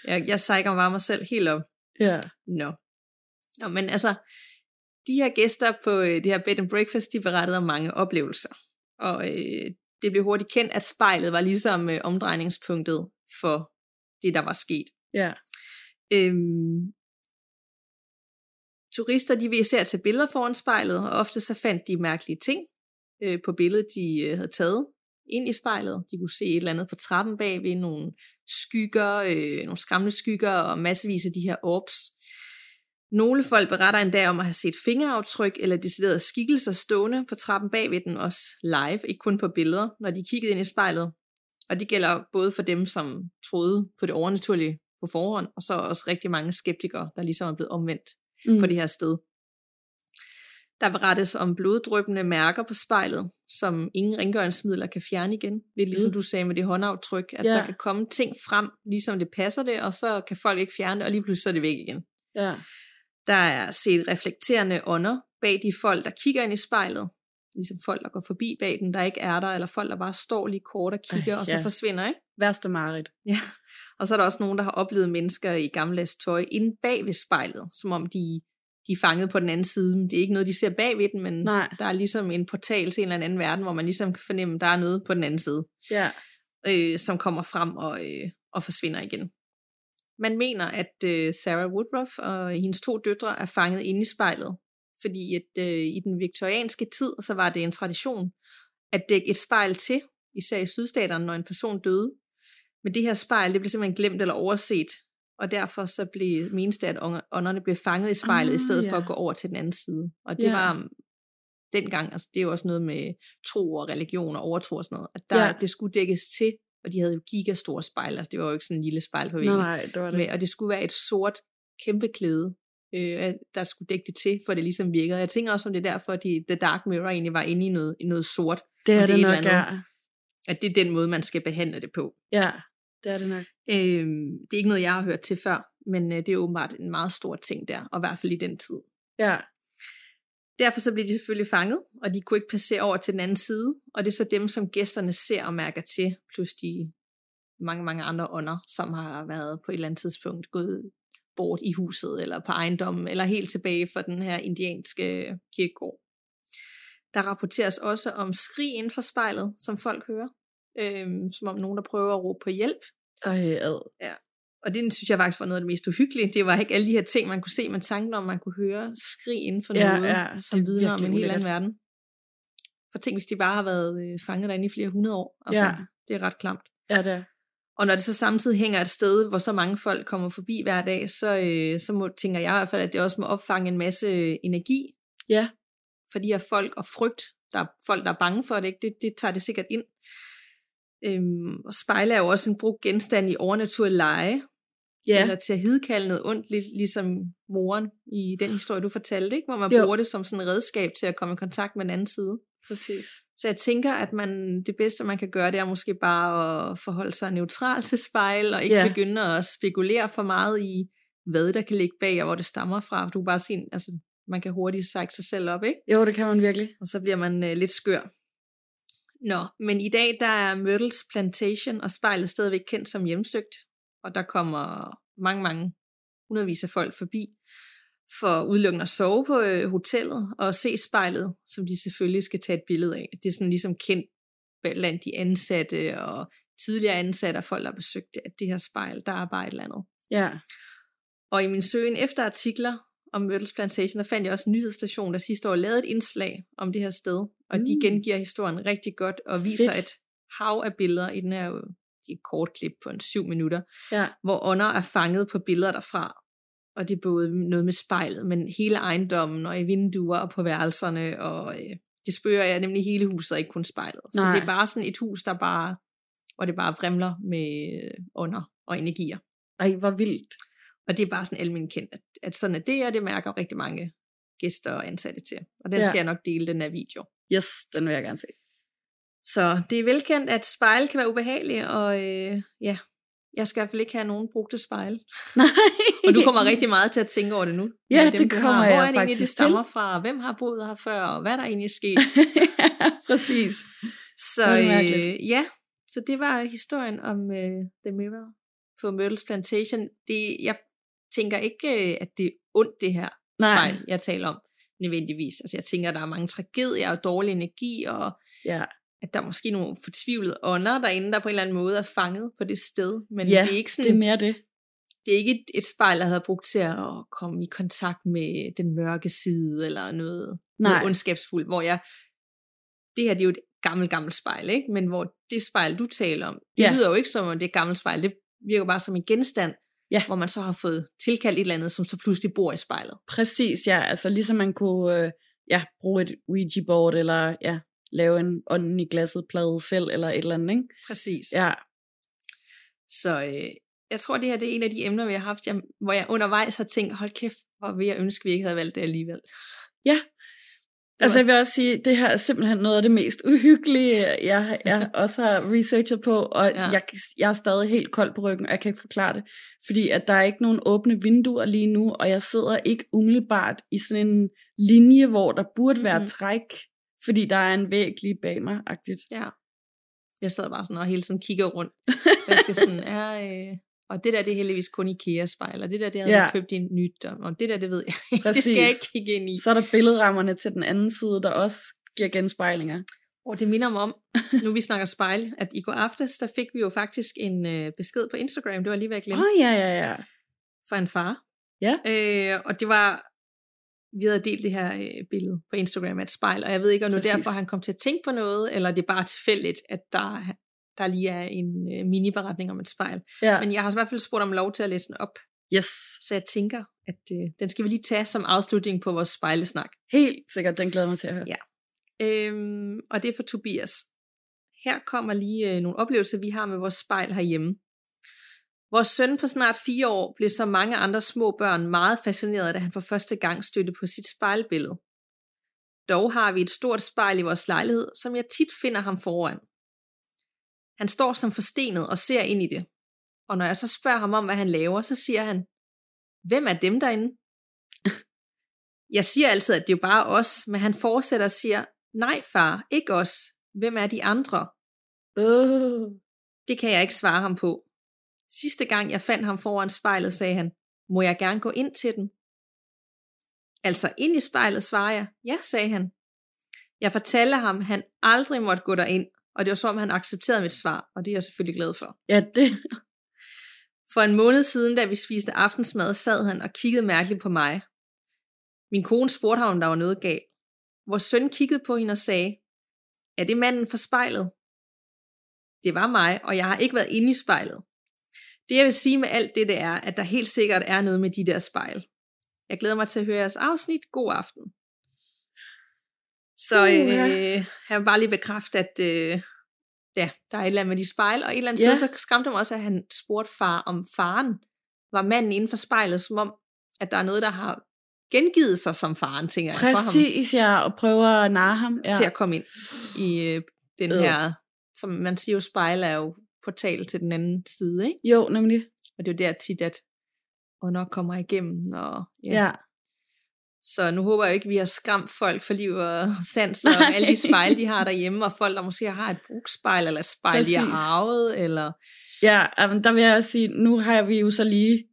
A: jeg, jeg sejker bare mig selv helt op.
B: Ja.
A: Nå. Nå, men altså, de her gæster på øh, det her bed and breakfast, de berettede om mange oplevelser. Og øh, det blev hurtigt kendt, at spejlet var ligesom øh, omdrejningspunktet for det, der var sket.
B: Ja.
A: Øhm, turister, de vil især tage billeder foran spejlet, og ofte så fandt de mærkelige ting øh, på billedet, de øh, havde taget ind i spejlet. De kunne se et eller andet på trappen bagved, nogle skygger, øh, nogle skræmmende skygger og massevis af de her orbs. Nogle folk beretter endda om at have set fingeraftryk eller deciderede skikkelser stående på trappen bagved den, også live, ikke kun på billeder, når de kiggede ind i spejlet. Og det gælder både for dem, som troede på det overnaturlige på forhånd, og så også rigtig mange skeptikere, der ligesom er blevet omvendt
B: Mm.
A: på det her sted. Der berettes om bloddrøbende mærker på spejlet, som ingen rengøringsmidler kan fjerne igen. Lidt ligesom
B: Mm.
A: du sagde med det håndaftryk, at
B: Ja.
A: der kan komme ting frem, ligesom det passer det, og så kan folk ikke fjerne det, og lige pludselig så er det væk igen.
B: Ja.
A: Der er set reflekterende ånder bag de folk, der kigger ind i spejlet. Ligesom folk, der går forbi bag den, der ikke er der, eller folk, der bare står lige kort og kigger,
B: Ej,
A: og så
B: ja.
A: forsvinder, ikke?
B: Værste mareridt.
A: Ja. Og så er der også nogen, der har oplevet mennesker i gammeldags tøj inde bag ved spejlet, som om de, de er fanget på den anden side. Men Det er ikke noget, de ser bag ved den, men
B: Nej.
A: der er ligesom en portal til en eller anden verden, hvor man ligesom kan fornemme, at der er noget på den anden side,
B: Ja.
A: øh, som kommer frem og, øh, og forsvinder igen. Man mener, at øh, Sarah Woodruff og hendes to døtre er fanget inde i spejlet, fordi at øh, i den viktorianske tid, så var det en tradition at dække et spejl til, især i sydstaterne, når en person døde. Men det her spejl, det blev simpelthen glemt eller overset, og derfor så blev menes det, at ånderne blev fanget i spejlet,
B: Ah,
A: i stedet for
B: ja.
A: at gå over til den anden side. Og det
B: Ja.
A: var um, dengang, altså det er jo også noget med tro og religion og overtro og sådan noget, at der, ja. det skulle dækkes til, og de havde jo gigastore spejl, altså det var jo ikke sådan en lille spejl på væggen.
B: nej, det var det.
A: Med, og det skulle være et sort kæmpe klæde, øh, at der skulle dække det til, for det ligesom virkede. Jeg tænker også, om det er derfor, at de, The Dark Mirror egentlig var inde i noget, i noget sort,
B: det er det,
A: det et
B: nok,
A: eller
B: ja.
A: andet. at det er den måde, man skal behandle det på.
B: Ja, det er det nok.
A: Øhm, det er ikke noget, jeg har hørt til før, men øh, det er åbenbart en meget stor ting der, og i hvert fald i den tid.
B: Ja.
A: Derfor så blev de selvfølgelig fanget, og de kunne ikke passere over til den anden side, og det er så dem, som gæsterne ser og mærker til, plus de mange, mange andre ånder, som har været på et eller andet tidspunkt gået bort i huset, eller på ejendommen, eller helt tilbage fra den her indianske kirkegård. Der rapporteres også om skrig inden for spejlet, som folk hører, øhm, som om nogen, der prøver at råbe på hjælp,
B: Ej, ad.
A: og det synes jeg faktisk var noget af det mest uhyggelige. Det var ikke alle de her ting, man kunne se, men tanken om, man kunne høre skrig inden for
B: Ja,
A: noget,
B: ja,
A: som
B: er
A: vidner om en helt anden verden. For tænk, hvis de bare har været øh, fanget derinde i flere hundrede år. Altså,
B: Ja.
A: Det er ret klamt.
B: Ja, det er.
A: Og når det så samtidig hænger et sted, hvor så mange folk kommer forbi hver dag, så, øh, så må, tænker jeg i hvert fald, at det også må opfange en masse øh, energi.
B: Ja.
A: For de her folk og frygt, der er folk, der er bange for det, ikke? Det, det tager det sikkert ind. Øhm, og spejle er jo også en brugt genstand i overnaturlig leje,
B: Ja,
A: eller til at hidkalde noget ondt, lidt ligesom moren i den historie, du fortalte, ikke? hvor man
B: Jo.
A: jo. bruger det som sådan et redskab til at komme i kontakt med den anden side.
B: præcis.
A: Så jeg tænker, at man, det bedste, man kan gøre, det er måske bare at forholde sig neutral til spejl, og ikke yeah. begynde at spekulere for meget i, hvad der kan ligge bag, og hvor det stammer fra. Du kan bare sige, altså, man kan hurtigt sække sig selv op, ikke?
B: Jo, det kan man virkelig.
A: og så bliver man øh, lidt skør. Nå, men i dag der er Myrtles Plantation og spejlet stadigvæk kendt som hjemsøgt, og der kommer mange, mange hundredvis af folk forbi for udelukkende at sove på øh, hotellet og se spejlet, som de selvfølgelig skal tage et billede af. Det er sådan ligesom kendt blandt de ansatte og tidligere ansatte og folk, der har besøgt det, at det her spejl, der er bare et eller andet.
B: Ja.
A: Og i min søgen efter artikler om Myrtles Plantation, der fandt jeg også en nyhedsstation, der sidste år lavede et indslag om det her sted. Og mm. de gengiver historien rigtig godt og viser
B: Fedt.
A: et hav af billeder i den her er et kort klip på en syv minutter,
B: Ja.
A: hvor ånder er fanget på billeder derfra. Og det er både noget med spejlet, men hele ejendommen og i vinduer og på værelserne. Og øh, det spørger jeg nemlig hele huset, og ikke kun spejlet. Så
B: Nej.
A: det er bare sådan et hus, der bare, hvor det bare vrimler med øh, ånder og energier.
B: Ej, hvor vildt.
A: Og det er bare sådan almindeligt kendt, at, at sådan er det, og det mærker rigtig mange gæster og ansatte til. Og den
B: Ja.
A: skal jeg nok dele, den her video.
B: Yes, den vil jeg gerne se.
A: Så det er velkendt, at spejl kan være ubehagelige, og øh, ja, jeg skal i hvert fald ikke have nogen brugte spejl.
B: Nej.
A: Og du kommer rigtig meget til at tænke over det nu.
B: Ja,
A: Med
B: det kommer
A: har. Hvor
B: jeg
A: er det egentlig, det stammer fra? Hvem har boet her før? Og hvad er der egentlig sket?
B: ja, præcis.
A: Så øh, ja, så det var historien om øh, The Mirror på Myrtles Plantation. Det, jeg tænker ikke, øh, at det er ondt, det her
B: Nej.
A: spejl, jeg taler om, nødvendigvis. Altså jeg tænker, at der er mange tragedier og dårlig energi, og
B: Ja,
A: at der er måske nogle fortvivlede ånder derinde, der på en eller anden måde er fanget på det sted. Men
B: ja
A: det er ikke
B: det
A: sådan,
B: er mere det.
A: det er ikke et, et spejl, jeg havde brugt til at komme i kontakt med den mørke side, eller noget,
B: Nej.
A: noget ondskabsfuldt, hvor jeg, det her det er jo et gammelt, gammelt spejl, ikke? men hvor det spejl, du taler om, det
B: ja.
A: lyder jo ikke som om det er et gammelt spejl, det virker bare som en genstand,
B: Ja.
A: hvor man så har fået tilkaldt et eller andet, som så pludselig bor i spejlet.
B: Præcis, ja. Altså ligesom man kunne øh, ja, bruge et Ouija-board, eller ja, lave en ånden i glasset plade selv, eller et eller andet, ikke?
A: Præcis.
B: Ja,
A: Så øh, jeg tror, det her det er en af de emner, vi har haft, jeg, hvor jeg undervejs har tænkt, hold kæft, hvor vil jeg ønske, vi ikke havde valgt det alligevel.
B: Ja.
A: Det
B: Altså jeg vil også sige, det her er simpelthen noget af det mest uhyggelige, jeg, jeg også har researchet på, og
A: Ja.
B: jeg, jeg er stadig helt kold på ryggen, og jeg kan ikke forklare det, fordi at der er ikke nogen åbne vinduer lige nu, og jeg sidder ikke umiddelbart i sådan en linje, hvor der burde være
A: Mhm.
B: træk, fordi der er en væg lige bag mig, agtigt.
A: Ja. Jeg sad bare sådan og hele tiden kigger rundt. Jeg skal sådan, er, øh, og det der, det er heldigvis kun IKEA-spejl, og det der, det havde
B: Ja.
A: jeg købt i en nyt, og- og det der, det ved jeg ikke. Det skal jeg ikke kigge ind i.
B: Så er der billedrammerne til den anden side, der også giver genspejlinger.
A: Og det minder mig om, nu vi snakker spejl, at i går aftes, der fik vi jo faktisk en øh, besked på Instagram, det var lige ved at
B: Åh,
A: glemme,
B: oh, ja, ja, ja.
A: fra en far.
B: Ja.
A: Øh, og det var, vi havde delt det her øh, billede på Instagram af et spejl, og jeg ved ikke, om det er derfor, han kom til at tænke på noget, eller det er bare tilfældigt, at der, der lige er en øh, mini-beretning om et spejl.
B: ja.
A: Men jeg har i hvert fald spurgt om lov til at læse den op,
B: Yes,
A: så jeg tænker, at øh, den skal vi lige tage som afslutning på vores spejlesnak.
B: helt sikkert, den glæder mig til at høre.
A: Ja. Øhm, og det er for Tobias. Her kommer lige øh, nogle oplevelser, vi har med vores spejl herhjemme. Vores søn på snart fire år blev som mange andre små børn meget fascineret, da han for første gang stødte på sit spejlbillede. Dog har vi et stort spejl i vores lejlighed, som jeg tit finder ham foran. Han står som forstenet og ser ind i det. Og når jeg så spørger ham om, hvad han laver, så siger han, hvem er dem derinde? Jeg siger altid, at det er jo bare os, men han fortsætter og siger, nej far, ikke os. Hvem er de andre? Det kan jeg ikke svare ham på. Sidste gang jeg fandt ham foran spejlet, sagde han, må jeg gerne gå ind til den? Altså ind i spejlet, svarer jeg. Ja, sagde han. Jeg fortalte ham, han aldrig måtte gå derind, og det var som, han accepterede mit svar, og det er jeg selvfølgelig glad for.
B: Ja, det,
A: For en måned siden, da vi spiste aftensmad, sad han og kiggede mærkeligt på mig. Min kone spurgte ham, om der var noget galt. Vores søn kiggede på hende og sagde, er det manden for spejlet? Det var mig, og jeg har ikke været inde i spejlet. Det jeg vil sige med alt det, det er, at der helt sikkert er noget med de der spejl. Jeg glæder mig til at høre jeres afsnit. God aften. Så
B: Uha.
A: øh, jeg vil bare lige bekræfte, at øh, ja, der er et eller andet med de spejl, og et eller andet
B: Ja.
A: sted, så skræmte mig også, at han spurgte far, om faren var manden inden for spejlet, som om, at der er noget, der har gengivet sig som faren, tænker jeg, for ham,
B: præcis, ja, og prøver at narre ham. Ja.
A: til at komme ind i øh, den
B: Øh.
A: her, som man siger jo, spejl er jo portal til den anden side, ikke?
B: Jo, nemlig.
A: Og det er jo der tit, at ånder kommer igennem, og ja.
B: Ja.
A: Så nu håber jeg ikke, at vi har skræmt folk for liv og sans, og alle de spejle, de har derhjemme, og folk, der måske har et brugspejl, eller et spejl, de har
B: Præcis.
A: arvet, eller...
B: Ja, men der vil jeg også sige, nu har vi jo så lige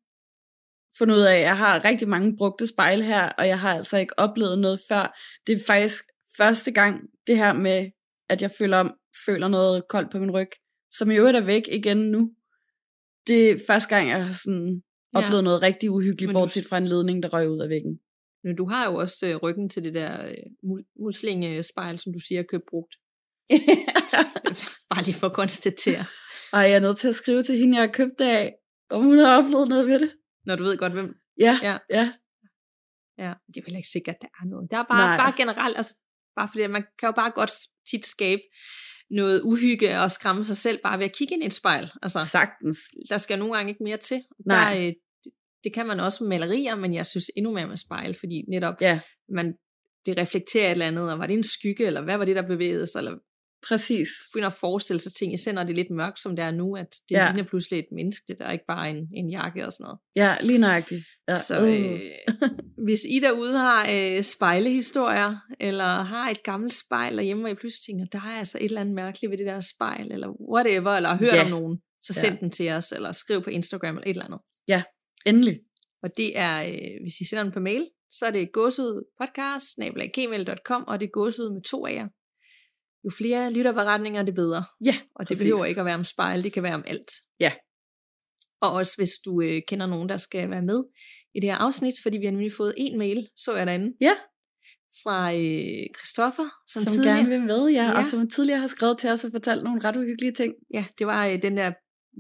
B: fundet ud af, at jeg har rigtig mange brugte spejle her, og jeg har altså ikke oplevet noget før. Det er faktisk første gang, det her med, at jeg føler, føler noget koldt på min ryg, som i øvrigt er væk igen nu. Det er første gang, jeg har sådan
A: Ja.
B: oplevet noget rigtig uhyggeligt,
A: du-
B: bortset fra en ledning, der røg ud af væggen.
A: Men du har jo også øh, ryggen til det der øh, muslingespejl, som du siger, købt brugt. Bare lige for at konstatere.
B: Ej, jeg er nødt til at skrive til hende, jeg har købt det af, om hun har oplevet noget ved det.
A: Når du ved godt, hvem...
B: Ja,
A: Ja.
B: ja.
A: Ja, det er jo heller ikke sikkert, at der er noget. Der er bare,
B: Nej.
A: bare generelt, altså, bare fordi man kan jo bare godt tit skabe noget uhygge og skræmme sig selv bare ved at kigge ind i et spejl. Altså,
B: Sagtens.
A: der skal nogle gange ikke mere til.
B: Nej.
A: Der, øh, det, det kan man også med malerier, men jeg synes endnu mere med spejl, fordi netop
B: Ja.
A: man det reflekterer et eller andet, og var det en skygge, eller hvad var det, der bevægede sig, eller
B: Præcis.
A: finder at forestille sig ting, især når det er lidt mørkt, som det er nu, at det
B: Ja.
A: ja. ligner pludselig et menneske, det der er ikke bare en, en jakke og sådan noget.
B: Ja, lige nøjagtigt. Ja.
A: Så øh, hvis I derude har øh, spejlehistorier, eller har et gammelt spejl derhjemme, og I pludselig tænker, der er altså et eller andet mærkeligt ved det der spejl, eller whatever, eller har hørt
B: Ja.
A: om nogen, så
B: Ja.
A: send den til os, eller skriv på Instagram, eller et eller andet.
B: Endelig.
A: Og det er, øh, hvis I sender den på mail, så er det gåsehudpodcast, og det er gåsehud med to af jer. Jo flere lytterberetninger, det bedre.
B: Ja,
A: Og det
B: præcis.
A: behøver ikke at være om spejl, det kan være om alt.
B: Ja.
A: Og også hvis du øh, kender nogen, der skal være med i det her afsnit, fordi vi har nemlig fået en mail, så jeg derinde,
B: Ja.
A: fra øh, Christoffer, som,
B: Som, som
A: tidligere,
B: gerne vil med, ja,
A: Ja.
B: og som tidligere har skrevet til os og fortalt nogle ret uhyggelige ting.
A: Ja, det var øh, den der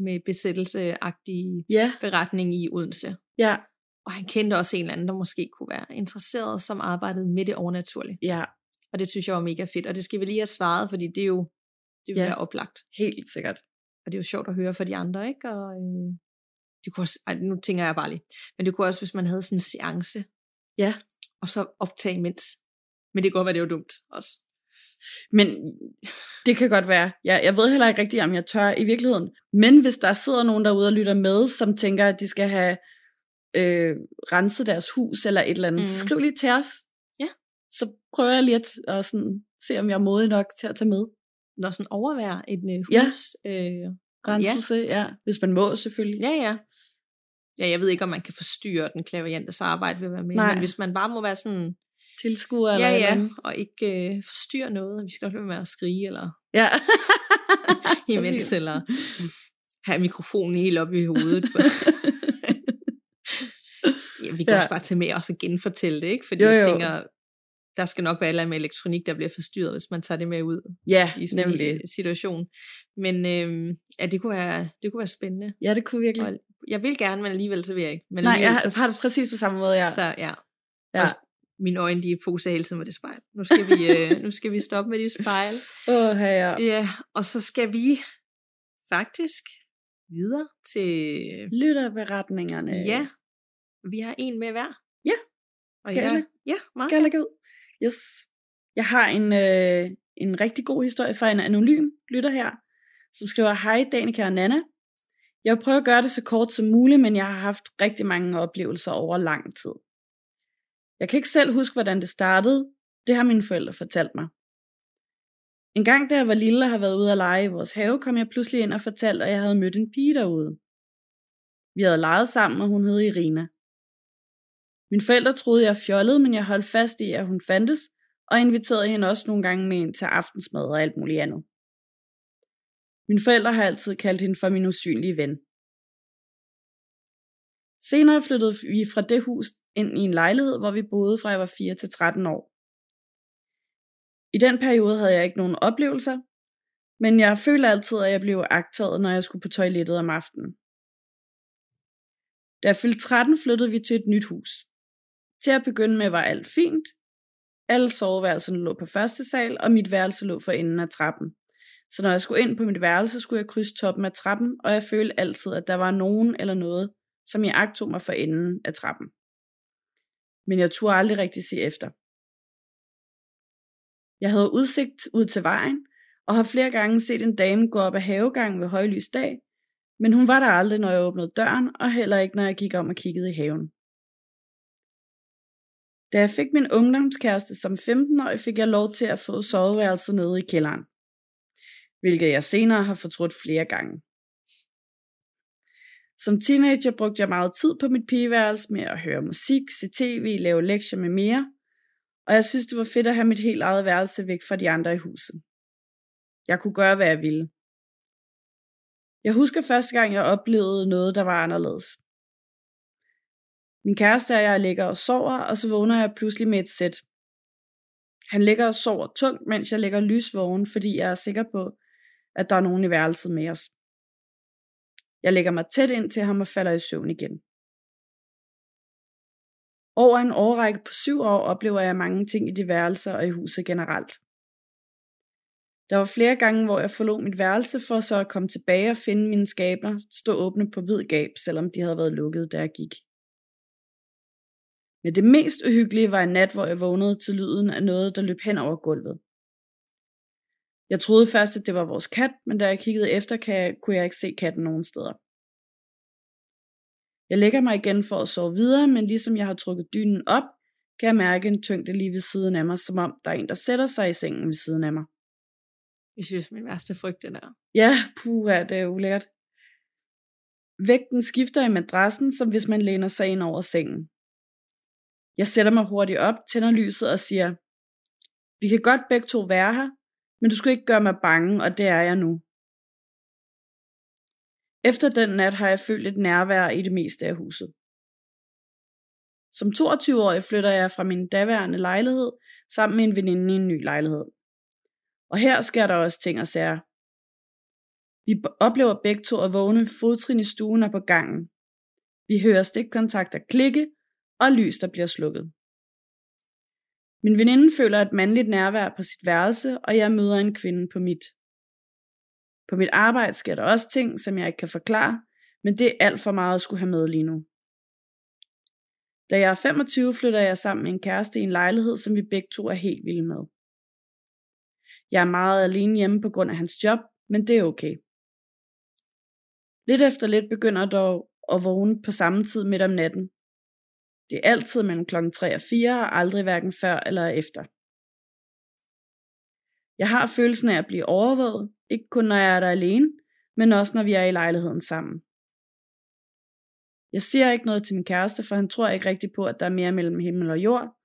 A: med besættelseagtige
B: Ja,
A: beretning i Odense.
B: ja,
A: Og han kendte også en eller anden, der måske kunne være interesseret, som arbejdede med det overnaturlige.
B: ja,
A: Og det synes jeg var mega fedt, og det skal vi lige have svaret, fordi det er jo det vil
B: Ja.
A: være oplagt.
B: helt sikkert.
A: Og det er jo sjovt at høre fra de andre, ikke? Og, øh, det kunne også, ej, nu tænker jeg bare lige, men det kunne også, hvis man havde sådan en seance,
B: Ja.
A: og så optage imens. Men det kan godt være, det var dumt også.
B: Men det kan godt være. Jeg, jeg ved heller ikke rigtigt, om jeg tør i virkeligheden. Men hvis der sidder nogen derude og lytter med, som tænker, at de skal have øh, renset deres hus eller et eller andet, mm. så skriv lige til os.
A: Ja.
B: Så prøver jeg lige at, at sådan, se, om jeg er modig nok til at tage med.
A: Når sådan overvære et øh,
B: Ja.
A: hus. Øh,
B: Renselse, ja. ja. Hvis man må, selvfølgelig.
A: ja, ja. Ja, jeg ved ikke, om man kan forstyrre den klaverjantes arbejde ved at være med,
B: Nej.
A: men hvis man bare må være sådan,
B: Tilskuer eller
A: ja,
B: eller
A: ja,
B: andet.
A: og ikke øh, forstyrre noget, vi skal lade være med at skrige, eller
B: Ja.
A: imens, eller have mikrofonen helt op i hovedet. ja, vi kan
B: Ja.
A: ja. også bare tage med og så genfortælle det, ikke? Fordi
B: Jo,
A: jo, jeg tænker, der skal nok være eller med elektronik, der bliver forstyrret, hvis man tager det med ud
B: ja,
A: i sådan
B: nemlig.
A: en situation. Men øhm, ja, det kunne, være, det kunne være spændende.
B: Ja, det kunne virkelig.
A: Og jeg vil gerne, men alligevel så vil jeg ikke. Men
B: Nej, jeg har det præcis på samme måde, ja.
A: Så ja,
B: ja.
A: også mine øjne, de fokuserer hele tiden på det spejl. Nu skal vi, øh, nu skal vi stoppe med de spejl.
B: Åh, ja.
A: Ja, og så skal vi faktisk videre til...
B: Lytterberetningerne.
A: Ja, vi har en med hver.
B: Ja.
A: Og
B: Skal jeg
A: jeg,
B: lægge?
A: ja, meget
B: Skal jeg lægge ud? Yes. Jeg har en, øh, en rigtig god historie fra en anonym lytter her, som skriver, Hej Danika og Nana. Jeg vil prøve at gøre det så kort som muligt, men jeg har haft rigtig mange oplevelser over lang tid. Jeg kan ikke selv huske, hvordan det startede. Det har mine forældre fortalt mig. En gang, da jeg var lille og havde været ude at lege i vores have, kom jeg pludselig ind og fortalte, at jeg havde mødt en pige derude. Vi havde leget sammen, og hun hed Irina. Mine forældre troede, jeg fjollede, men jeg holdt fast i, at hun fandtes, og inviterede hende også nogle gange med ind til aftensmad og alt muligt andet. Mine forældre har altid kaldt hende for min usynlige ven. Senere flyttede vi fra det hus ind i en lejlighed, hvor vi boede fra jeg var 4 til 13 år. I den periode havde jeg ikke nogen oplevelser, men jeg følte altid, at jeg blev agtaget, når jeg skulle på toilettet om aftenen. Da jeg fyldte 13, flyttede vi til et nyt hus. Til at begynde med var alt fint. Alle soveværelserne lå på første sal, og mit værelse lå for enden af trappen. Så når jeg skulle ind på mit værelse, skulle jeg krydse toppen af trappen, og jeg følte altid, at der var nogen eller noget, som jeg agtog mig for enden af trappen. Men jeg turde aldrig rigtig se efter. Jeg havde udsigt ud til vejen, og har flere gange set en dame gå op ad havegangen ved højlys dag, men hun var der aldrig, når jeg åbnede døren, og heller ikke, når jeg gik om og kiggede i haven. Da jeg fik min ungdomskæreste som 15-årig, fik jeg lov til at få soveværelset nede i kælderen, hvilket jeg senere har fortrudt flere gange. Som teenager brugte jeg meget tid på mit pigeværelse med at høre musik, se tv, lave lektier med mere, og jeg synes, det var fedt at have mit helt eget værelse væk fra de andre i huset. Jeg kunne gøre, hvad jeg ville. Jeg husker første gang, jeg oplevede noget, der var anderledes. Min kæreste og jeg ligger og sover, og så vågner jeg pludselig med et sæt. Han ligger og sover tungt, mens jeg ligger lysvågen, fordi jeg er sikker på, at der er nogen i værelset med os. Jeg lægger mig tæt ind til ham og falder i søvn igen. Over en årrække på syv år oplever jeg mange ting i de værelser og i huset generelt. Der var flere gange, hvor jeg forlod mit værelse for så at komme tilbage og finde mine skabner stå åbne på hvid gab, selvom de havde været lukket, da jeg gik. Men det mest uhyggelige var en nat, hvor jeg vågnede til lyden af noget, der løb hen over gulvet. Jeg troede først, at det var vores kat, men da jeg kiggede efter, kunne jeg ikke se katten nogen steder. Jeg lægger mig igen for at sove videre, men ligesom jeg har trukket dynen op, kan jeg mærke en tyngde lige ved siden af mig, som om der er en, der sætter sig i sengen ved siden af mig.
A: Jeg synes, min værste frygt, det der.
B: Ja, puha, det er ulækkert. Vægten skifter i madrassen, som hvis man læner sig ind over sengen. Jeg sætter mig hurtigt op, tænder lyset og siger, vi kan godt begge to være her, men du skal ikke gøre mig bange, og det er jeg nu. Efter den nat har jeg følt et nærvær i det meste af huset. Som 22-årig flytter jeg fra min daværende lejlighed sammen med en veninde i en ny lejlighed. Og her sker der også ting og sager. Vi oplever begge to at vågne fodtrin i stuen og på gangen. Vi hører stikkontakter klikke og lys, der bliver slukket. Min veninde føler et mandligt nærvær på sit værelse, og jeg møder en kvinde på mit. På mit arbejde sker der også ting, som jeg ikke kan forklare, men det er alt for meget at skulle have med lige nu. Da jeg er 25, flytter jeg sammen med en kæreste i en lejlighed, som vi begge to er helt vilde med. Jeg er meget alene hjemme på grund af hans job, men det er okay. Lidt efter lidt begynder dog at vågne på samme tid midt om natten. Det er altid mellem klokken 3 og 4, og aldrig hverken før eller efter. Jeg har følelsen af at blive overvåget, ikke kun når jeg er der alene, men også når vi er i lejligheden sammen. Jeg siger ikke noget til min kæreste, for han tror ikke rigtigt på, at der er mere mellem himmel og jord,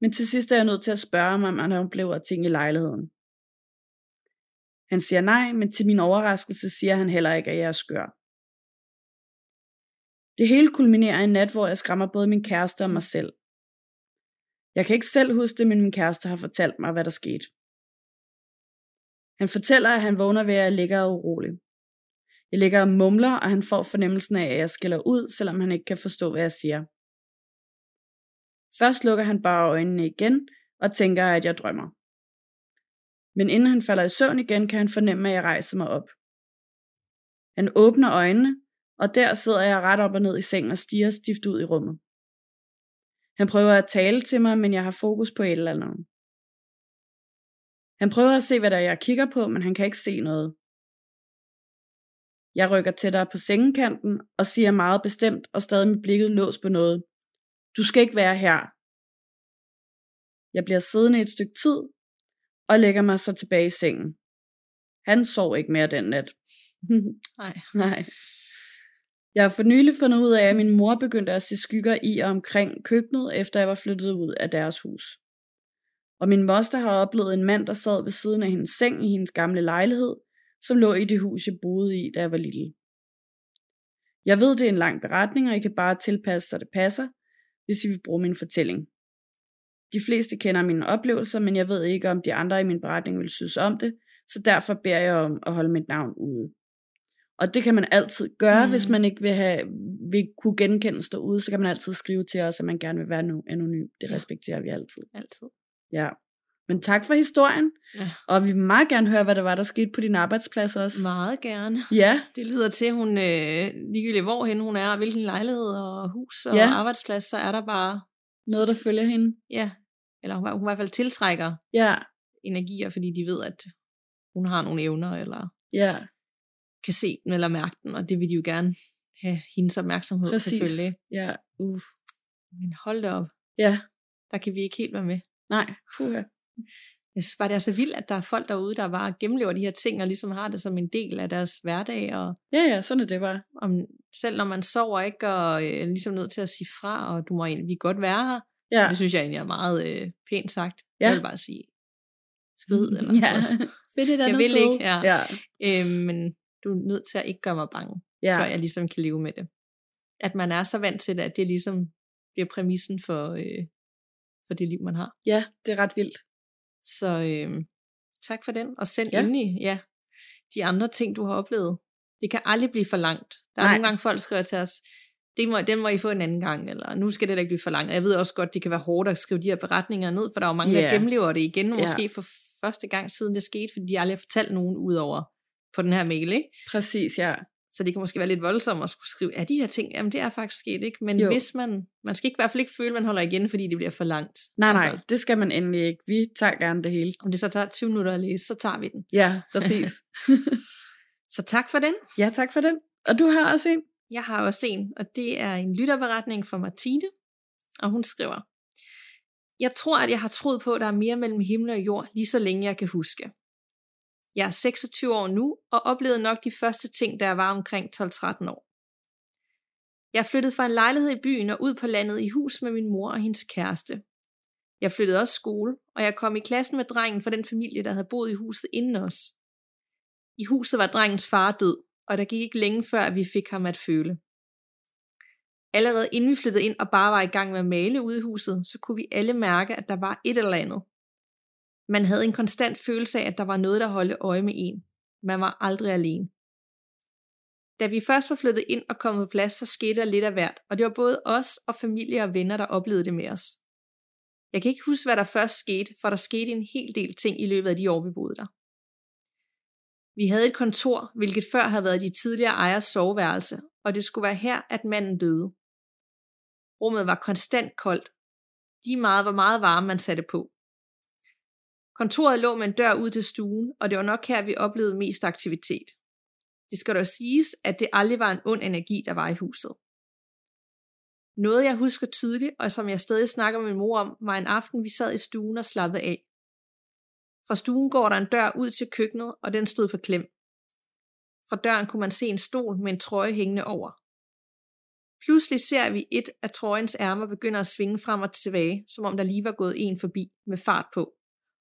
B: men til sidst er jeg nødt til at spørge ham, om han oplever ting i lejligheden. Han siger nej, men til min overraskelse siger han heller ikke, at jeg er skør. Det hele kulminerer en nat, hvor jeg skræmmer både min kæreste og mig selv. Jeg kan ikke selv huske det, men min kæreste har fortalt mig, hvad der skete. Han fortæller, at han vågner ved, at jeg ligger urolig. Jeg ligger og mumler, og han får fornemmelsen af, at jeg skiller ud, selvom han ikke kan forstå, hvad jeg siger. Først lukker han bare øjnene igen og tænker, at jeg drømmer. Men inden han falder i søvn igen, kan han fornemme, at jeg rejser mig op. Han åbner øjnene, og der sidder jeg ret op og ned i sengen og stiger stift ud i rummet. Han prøver at tale til mig, men jeg har fokus på et eller andet. Han prøver at se, hvad der er, jeg kigger på, men han kan ikke se noget. Jeg rykker tættere på sengekanten og siger meget bestemt og stadig med blikket låst på noget. Du skal ikke være her. Jeg bliver siddende et stykke tid og lægger mig så tilbage i sengen. Han sov ikke mere den nat.
A: Nej.
B: Nej. Jeg har for nylig fundet ud af, at min mor begyndte at se skygger i og omkring køkkenet, efter jeg var flyttet ud af deres hus. Og min moster har oplevet en mand, der sad ved siden af hendes seng i hendes gamle lejlighed, som lå i det hus, jeg boede i, da jeg var lille. Jeg ved, det er en lang beretning, og I kan bare tilpasse, så det passer, hvis I vil bruge min fortælling. De fleste kender mine oplevelser, men jeg ved ikke, om de andre i min beretning vil synes om det, så derfor beder jeg om at holde mit navn ude. Og det kan man altid gøre, mm. hvis man ikke vil, have, vil kunne genkendes derude, så kan man altid skrive til os, at man gerne vil være anonym. Det respekterer vi altid.
A: Altid.
B: Ja. Men tak for historien.
A: Ja.
B: Og vi vil meget gerne høre, hvad der var, der skete på din arbejdsplads også.
A: Meget gerne.
B: Ja.
A: Det lyder til, at hun, øh, ligegyldigt hvorhen hun er, hvilken lejlighed og hus og
B: Ja.
A: arbejdsplads, så er der bare
B: Noget, der følger hende.
A: Ja, eller hun, hun i hvert fald tiltrækker
B: Ja.
A: energier, fordi de ved, at hun har nogle evner, eller
B: Ja.
A: Kan se den eller mærke den, og det vil de jo gerne have hendes opmærksomhed
B: Præcis.
A: selvfølgelig.
B: Ja. Uh.
A: Men hold da op,
B: Ja.
A: der kan vi ikke helt være med.
B: Nej. Puha.
A: Jeg synes bare, det er så vildt, at der er folk derude, der bare gennemlever de her ting, og ligesom har det som en del af deres hverdag, og
B: Ja, ja, sådan er det bare.
A: om, selv når man sover ikke, og øh, ligesom nødt til at sige fra, og du må egentlig godt være her.
B: Ja.
A: Det synes jeg egentlig er meget øh, pænt sagt.
B: Ja.
A: Jeg vil bare sige, skrid eller
B: ja.
A: noget.
B: Find et
A: Jeg
B: andet
A: vil
B: sted.
A: ikke, ja.
B: ja.
A: Øh, men du er nødt til at ikke gøre mig bange, ja. Før jeg ligesom kan leve med det. At man er så vant til det, at det ligesom bliver præmissen for, øh, for det liv, man har.
B: ja, det er ret vildt.
A: Så øh, tak for den. Og send
B: Ja.
A: endelig ja, de andre ting, du har oplevet. Det kan aldrig blive for langt. Der er
B: Nej.
A: nogle gange, folk skriver til os, det må, den må I få en anden gang, eller nu skal det da ikke blive for langt. Jeg ved også godt, det kan være hårdt at skrive de her beretninger ned, for der er jo mange,
B: Ja.
A: der gennemlever det igen, måske for første gang siden det skete, fordi de aldrig har fortalt nogen ud over på den her mail, ikke?
B: Præcis, ja.
A: Så det kan måske være lidt voldsomt at skulle skrive, er de her ting, jamen det er faktisk sket, ikke? Men
B: Jo.
A: hvis man, man skal ikke, i hvert fald ikke føle, at man holder igen, fordi det bliver for langt.
B: Nej, nej,
A: Altså,
B: det skal man endelig ikke. Vi tager gerne det hele.
A: om det så tager 20 minutter at læse, så tager vi den.
B: Ja, præcis.
A: Så tak for den.
B: ja, tak for den. Og du har også en?
A: Jeg har også en, og det er en lytterberetning fra Martine, og hun skriver, Jeg tror, at jeg har troet på, at der er mere mellem himmel og jord, lige så længe jeg kan huske. Jeg er 26 år nu, og oplevede nok de første ting, da jeg var omkring 12-13 år. Jeg flyttede fra en lejlighed i byen og ud på landet i hus med min mor og hendes kæreste. Jeg flyttede også skole, og jeg kom i klassen med drengen fra den familie, der havde boet i huset inden os. I huset var drengens far død, og der gik ikke længe før, at vi fik ham at føle. Allerede inden vi flyttede ind og bare var i gang med at male ude i huset, så kunne vi alle mærke, at der var et eller andet. Man havde en konstant følelse af, at der var noget, der holdt øje med en. Man var aldrig alene. Da vi først var flyttet ind og kommet på plads, så skete der lidt af hvert, og det var både os og familie og venner, der oplevede det med os. Jeg kan ikke huske, hvad der først skete, for der skete en hel del ting i løbet af de år, vi boede der. Vi havde et kontor, hvilket før havde været de tidligere ejers soveværelse, og det skulle være her, at manden døde. Rummet var konstant koldt. Lige meget, hvor meget varme man satte på. Kontoret lå med en dør ud til stuen, og det var nok her, vi oplevede mest aktivitet. Det skal dog siges, at det aldrig var en ond energi, der var i huset. Noget, jeg husker tydeligt, og som jeg stadig snakker med min mor om, var en aften, vi sad i stuen og slappede af. Fra stuen går der en dør ud til køkkenet, og den stod på klem. Fra døren kunne man se en stol med en trøje hængende over. Pludselig ser vi et af trøjens ærmer begynder at svinge frem og tilbage, som om der lige var gået en forbi med fart på,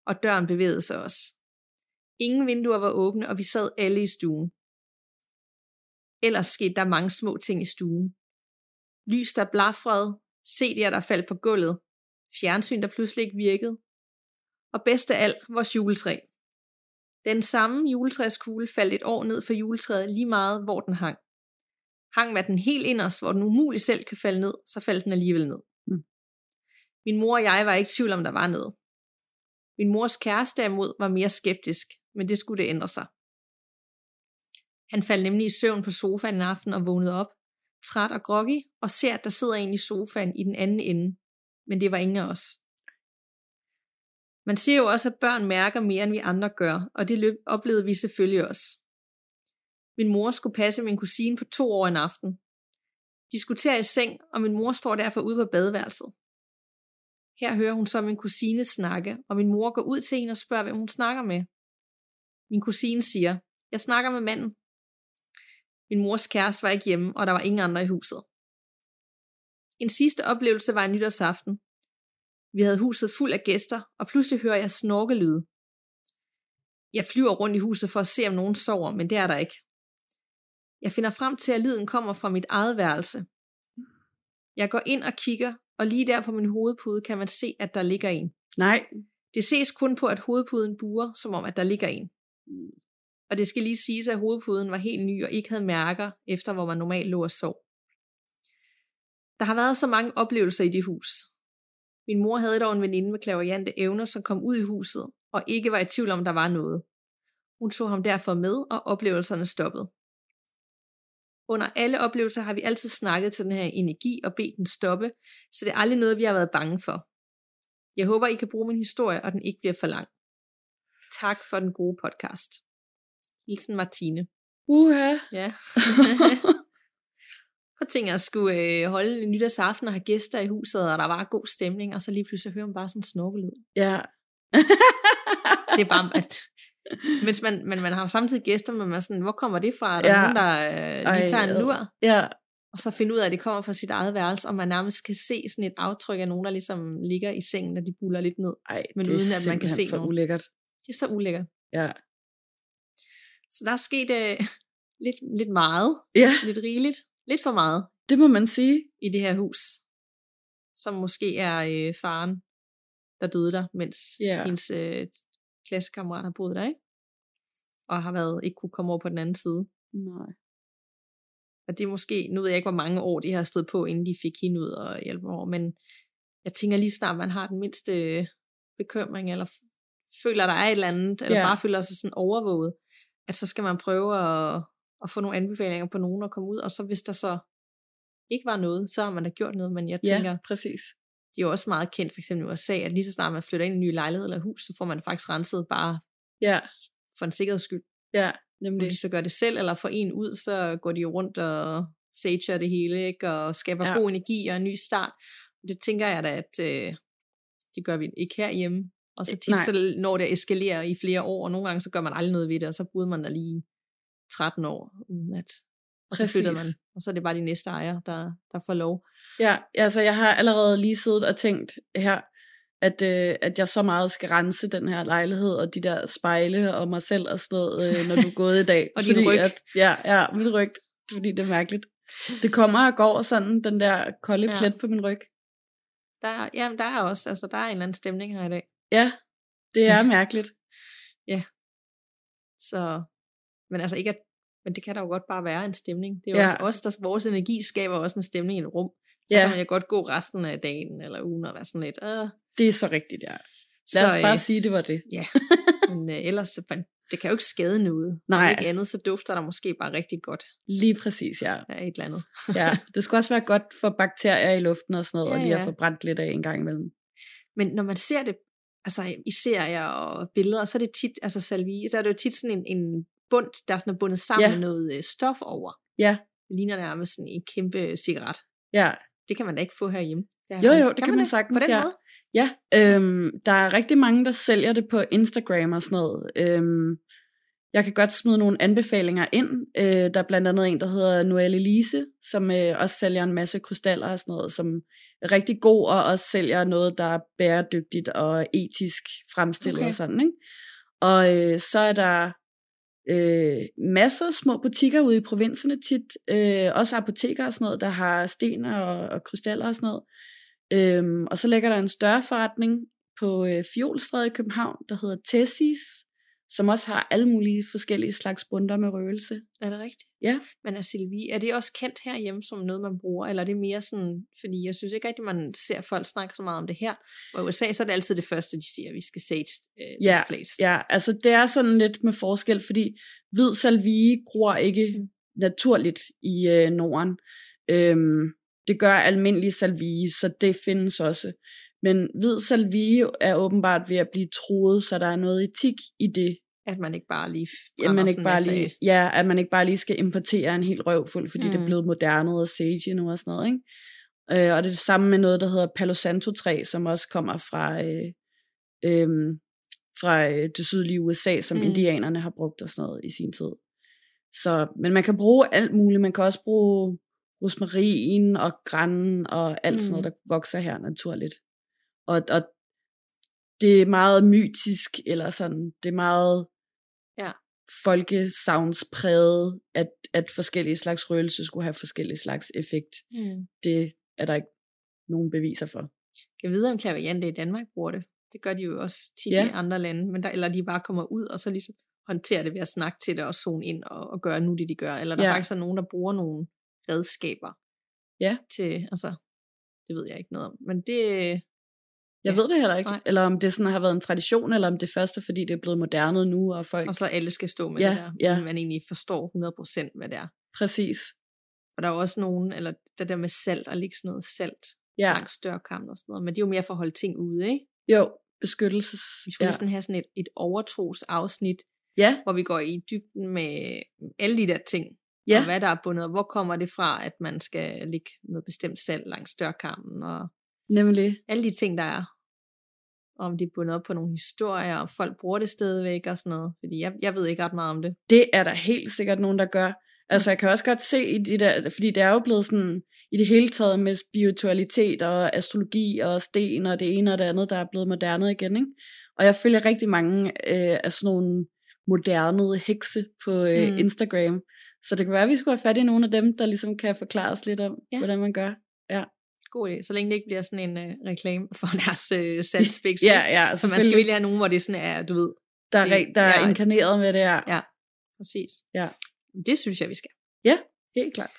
A: og døren bevægede sig også. Ingen vinduer var åbne, og vi sad alle i stuen. Ellers skete der mange små ting i stuen. Lys, der blafrede, CD'er, der faldt på gulvet, fjernsyn, der pludselig ikke virkede, og bedst af alt, vores juletræ. Den samme juletræskugle faldt et år ned for juletræet lige meget, hvor den hang. Hang var den helt inderst, hvor den umuligt selv kan falde ned, så faldt den alligevel ned.
B: Mm.
A: Min mor og jeg var ikke i tvivl om, der var noget. Min mors kæreste derimod var mere skeptisk, men det skulle det ændre sig. Han faldt nemlig i søvn på sofaen en aften og vågnede op, træt og groggy, og ser, at der sidder en i sofaen i den anden ende. Men det var ingen af os. Man siger jo også, at børn mærker mere, end vi andre gør, og det oplevede vi selvfølgelig også. Min mor skulle passe min kusine på to år en aften. De skulle tage i seng, og min mor står derfor ude på badeværelset. Her hører hun så min kusine snakke, og min mor går ud til hende og spørger, hvem hun snakker med. Min kusine siger, jeg snakker med manden. Min mors kæreste var ikke hjemme, og der var ingen andre i huset. En sidste oplevelse var en nytårsaften. Vi havde huset fuld af gæster, og pludselig hører jeg snorkelyde. Jeg flyver rundt i huset for at se, om nogen sover, men det er der ikke. Jeg finder frem til, at lyden kommer fra mit eget værelse. Jeg går ind og kigger, og lige der på min hovedpude kan man se, at der ligger en.
B: Nej.
A: Det ses kun på, at hovedpuden buer, som om, at der ligger en. Og det skal lige siges, at hovedpuden var helt ny og ikke havde mærker, efter hvor man normalt lå og sov. Der har været så mange oplevelser i det hus. Min mor havde dog en veninde med klaverjante evner, som kom ud i huset, og ikke var i tvivl om, der var noget. Hun tog ham derfor med, og oplevelserne stoppede. Under alle oplevelser har vi altid snakket til den her energi og bedt den stoppe, så det er aldrig noget, vi har været bange for. Jeg håber, I kan bruge min historie, og den ikke bliver for lang. Tak for den gode podcast. Hilsen Martine.
B: Uha.
A: Ja. Prøv at tænke at skulle øh, holde en nytårsaften og have gæster i huset, og der var god stemning, og så lige pludselig hører man bare sådan en snorkelyd.
B: Ja.
A: Det er bare, at, mens man, men man har jo samtidig gæster, men man er sådan, hvor kommer det fra? Er der
B: Ja.
A: nogen, der øh, lige tager en lur?
B: ja.
A: Og så finde ud af, at det kommer fra sit eget værelse, og man nærmest kan se sådan et aftryk af nogen, der ligesom ligger i sengen, når de buller lidt ned.
B: Ej,
A: Men
B: det
A: uden at man kan se
B: for
A: nogen.
B: ulækkert.
A: Det er så ulækkert.
B: Ja.
A: Så der er sket øh, lidt, lidt meget,
B: Ja,
A: lidt rigeligt, lidt for meget
B: det må man sige.
A: i det her hus, som måske er øh, faren, der døde der, mens
B: Ja.
A: hendes øh, klassekammerat har boet der, ikke? Og har været, ikke kunne komme over på den anden side.
B: Nej.
A: Og det er måske, nu ved jeg ikke, hvor mange år de har stået på, inden de fik hende ud og hjælpe over, men jeg tænker lige snart, man har den mindste bekymring, eller føler, der er et eller andet, eller
B: Ja.
A: bare føler sig sådan overvåget, at så skal man prøve at, og få nogle anbefalinger på nogen at komme ud, og så hvis der så ikke var noget, så har man da gjort noget, men jeg tænker,
B: Ja, præcis.
A: De er jo også meget kendt, for eksempel i USA, at lige så snart man flytter ind i en ny lejlighed eller hus, så får man faktisk renset bare
B: Ja,
A: for en sikkerheds skyld.
B: ja,
A: Om
B: nemlig.
A: de så gør det selv, eller får en ud, så går de jo rundt og stager det hele, ikke? og skaber
B: Ja.
A: god energi og en ny start. Det tænker jeg da, at øh, det gør vi ikke herhjemme. Og så
B: Øh,
A: tit,
B: nej.
A: så når det eskalerer i flere år, og nogle gange så gør man aldrig noget ved det, og så boede man der lige 13 år, uden at, og så flytter man, og så er det bare de næste ejere, der, der får lov.
B: Ja, altså jeg har allerede lige siddet og tænkt her, at, øh, at jeg så meget skal rense den her lejlighed, og de der spejle og mig selv og sådan noget, øh, når du er gået i dag.
A: Og din
B: Fordi
A: ryg.
B: At, ja, ja, min ryg, fordi det er mærkeligt. Det kommer og går sådan, den der kolde
A: Ja.
B: plet på min ryg.
A: Der, er- jamen, der er også, altså der er en eller anden stemning her i dag.
B: Ja, det er mærkeligt.
A: Så, men altså ikke at, men det kan der jo godt bare være en stemning. Det er jo
B: Ja.
A: ja. også os, der vores energi skaber også en stemning i et rum. Så
B: Ja.
A: kan man jo godt gå resten af dagen eller ugen og være sådan lidt, øh.
B: Det er så rigtigt, ja. Lad
A: så,
B: os bare
A: øh,
B: sige, det var det.
A: men øh, ellers, det kan jo ikke skade noget.
B: Nej.
A: Om ikke andet, så dufter der måske bare rigtig godt
B: Lige præcis, ja.
A: af et eller andet.
B: ja. Det skulle også være godt for bakterier i luften og sådan noget,
A: Ja,
B: og lige at
A: ja.
B: få brændt lidt af en gang imellem.
A: Men når man ser det, altså i serier og billeder, så er det tit, altså salvie, der er det jo tit sådan en, en bund, der er sådan bundet sammen
B: Ja.
A: med noget øh, stof over.
B: Ja,
A: Det ligner nærmest sådan en kæmpe cigaret.
B: ja.
A: Det kan man da ikke få herhjemme. Det har
B: Jo, jo, det kan man sagtens,
A: På den
B: ja.
A: måde?
B: Ja, øhm, der er rigtig mange, der sælger det på Instagram og sådan noget. Øhm, jeg kan godt smide nogle anbefalinger ind. Øh, der er blandt andet en, der hedder Noelle Elise, som øh, også sælger en masse krystaller og sådan noget, som er rigtig god og også sælger noget, der er bæredygtigt og etisk fremstillet
A: Okay.
B: og sådan. Ikke? Og øh, så er der øh, masser af små butikker ude i provinserne tit, øh, også apoteker og sådan noget, der har sten og, og krystaller og sådan noget. Øhm, og så ligger der en større forretning på øh, Fjolstræde i København, der hedder Tessis, som også har alle mulige forskellige slags bunter med røgelse.
A: Er det rigtigt?
B: Ja.
A: Men er Sylvie, er det også kendt herhjemme som noget, man bruger, eller er det mere sådan, fordi jeg synes ikke rigtig, man ser folk snakke så meget om det her. Og i USA, så er det altid det første, de siger, vi skal sage uh,
B: Ja,
A: place.
B: Ja, altså det er sådan lidt med forskel, fordi hvid salvie gror ikke
A: Mm.
B: naturligt i øh, Norden. Øhm, det gør almindelig salvie, så det findes også. Men hvid salvie er åbenbart ved at blive troet, så der er noget etik i det,
A: At man ikke bare lige
B: Ja,
A: brænder
B: man ikke bare lige, ja, at man ikke bare lige skal importere en helt røvfuld, fordi mm. det er
A: Mm.
B: blevet moderne og sage nu og sådan noget. Ikke? Øh, og det er det samme med noget, der hedder Palo Santo træ, som også kommer fra, øh, øh, fra det sydlige USA, som mm.
A: Mm.
B: indianerne har brugt og sådan noget i sin tid. Så, men man kan bruge alt muligt. Man kan også bruge rosmarin og græn og alt mm. sådan noget,
A: Mm.
B: der vokser her naturligt. Og, og det er meget mytisk, eller sådan, det er meget
A: Ja.
B: folkesavnspræget, at, at forskellige slags røgelse skulle have forskellige slags effekt.
A: Mm.
B: Det er der ikke nogen beviser for.
A: Jeg ved, om klaverjante i Danmark bruger det. Det gør de jo også tit
B: Ja.
A: i andre lande, men der, eller de bare kommer ud, og så ligesom håndterer det ved at snakke til det og zone ind og, og gøre nu det, de gør. Eller der
B: Ja.
A: ja. faktisk er nogen, der bruger nogle redskaber
B: Ja.
A: til, altså, det ved jeg ikke noget om. Men det,
B: Jeg
A: Ja.
B: ved det heller ikke.
A: Nej.
B: Eller om det sådan har været en tradition, eller om det først er, fordi det er blevet moderne nu, og folk...
A: og så alle skal stå med
B: Ja,
A: det der,
B: ja.
A: men man egentlig forstår 100% hvad det er.
B: Præcis.
A: Og der er også nogen, eller det der med salt, og lægge sådan noget salt
B: Ja,
A: langs dørkammen og sådan noget, men det er jo mere for at holde ting ude, ikke?
B: jo, beskyttelses...
A: Vi skulle
B: ja.
A: næsten have sådan et, et overtros afsnit,
B: ja,
A: hvor vi går i dybden med alle de der ting,
B: ja,
A: og hvad der er bundet, og hvor kommer det fra, at man skal lægge noget bestemt salt langs dørkammen, og
B: nemlig.
A: alle de ting, der er. Og om det er bundet op på nogle historier, og folk bruger det stadigvæk og sådan noget. Fordi jeg, jeg ved ikke ret meget om det.
B: Det er der helt sikkert nogen, der gør. Altså, jeg kan også godt se i de der, fordi det er jo blevet sådan, i det hele taget med spiritualitet og astrologi og sten og det ene og det andet, der er blevet moderne igen, ikke? Og jeg følger rigtig mange øh, af sådan nogle moderne hekse på øh, mm. Instagram. Så det kan være, at vi skulle have fat i nogle af dem, der ligesom kan forklare os lidt om, ja.
A: Ja.
B: hvordan man gør.
A: God idé. Så længe det ikke bliver sådan en øh, reklame for deres øh, salgspiks.
B: Ja, ja,
A: Så man skal virkelig have nogen, hvor det sådan er, du ved,
B: der er,
A: det-
B: der er
A: ja.
B: inkarneret med det her.
A: Ja. præcis.
B: Ja.
A: Det synes jeg, vi skal.
B: Helt klart.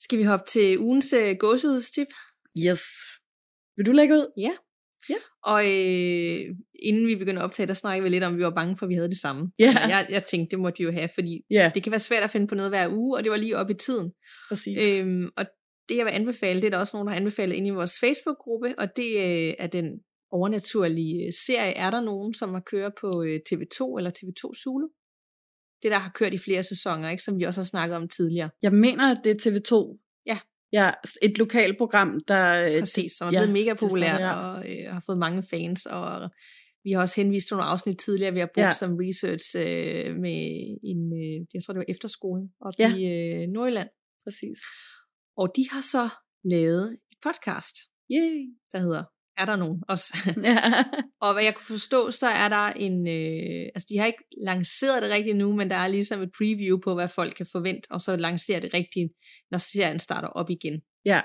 A: Skal vi hoppe til ugens øh, gåsehudstip?
B: Yes. Vil du lægge ud?
A: Ja.
B: Ja.
A: Og øh, inden vi begyndte at optage, der snakkede vi lidt om, at vi var bange for, at vi havde det samme.
B: Ja.
A: Jeg, jeg tænkte, det måtte vi jo have, fordi
B: Ja,
A: det kan være svært at finde på noget hver uge, og det var lige op i tiden.
B: præcis.
A: Øhm, og det, jeg vil anbefale, det er der også nogen, der har anbefalet inde i vores Facebook-gruppe, og det øh, er den overnaturlige øh, serie. Er der nogen, som har kørt på øh, TV2 eller TV2 Zulu? Det, der har kørt i flere sæsoner, ikke, som vi også har snakket om tidligere.
B: Jeg mener, at det er TV2.
A: Ja.
B: Ja, et lokalprogram, der... øh,
A: Præcis, som er
B: ja,
A: blevet mega
B: det står
A: populært
B: der.
A: og øh, har fået mange fans, og vi har også henvist til nogle afsnit tidligere, vi har brugt
B: Ja.
A: ja. som research øh, med en, øh, jeg tror det var efterskolen, og
B: Ja.
A: i øh, Nordjylland.
B: Præcis.
A: Og de har så lavet et podcast,
B: Yay.
A: der hedder Er der nogen? Også.
B: Ja.
A: Og hvad jeg kunne forstå, så er der en... Øh, altså, de har ikke lanceret det rigtigt nu, men der er ligesom et preview på, hvad folk kan forvente, og så lancerer det rigtigt, når serien starter op igen.
B: Ja.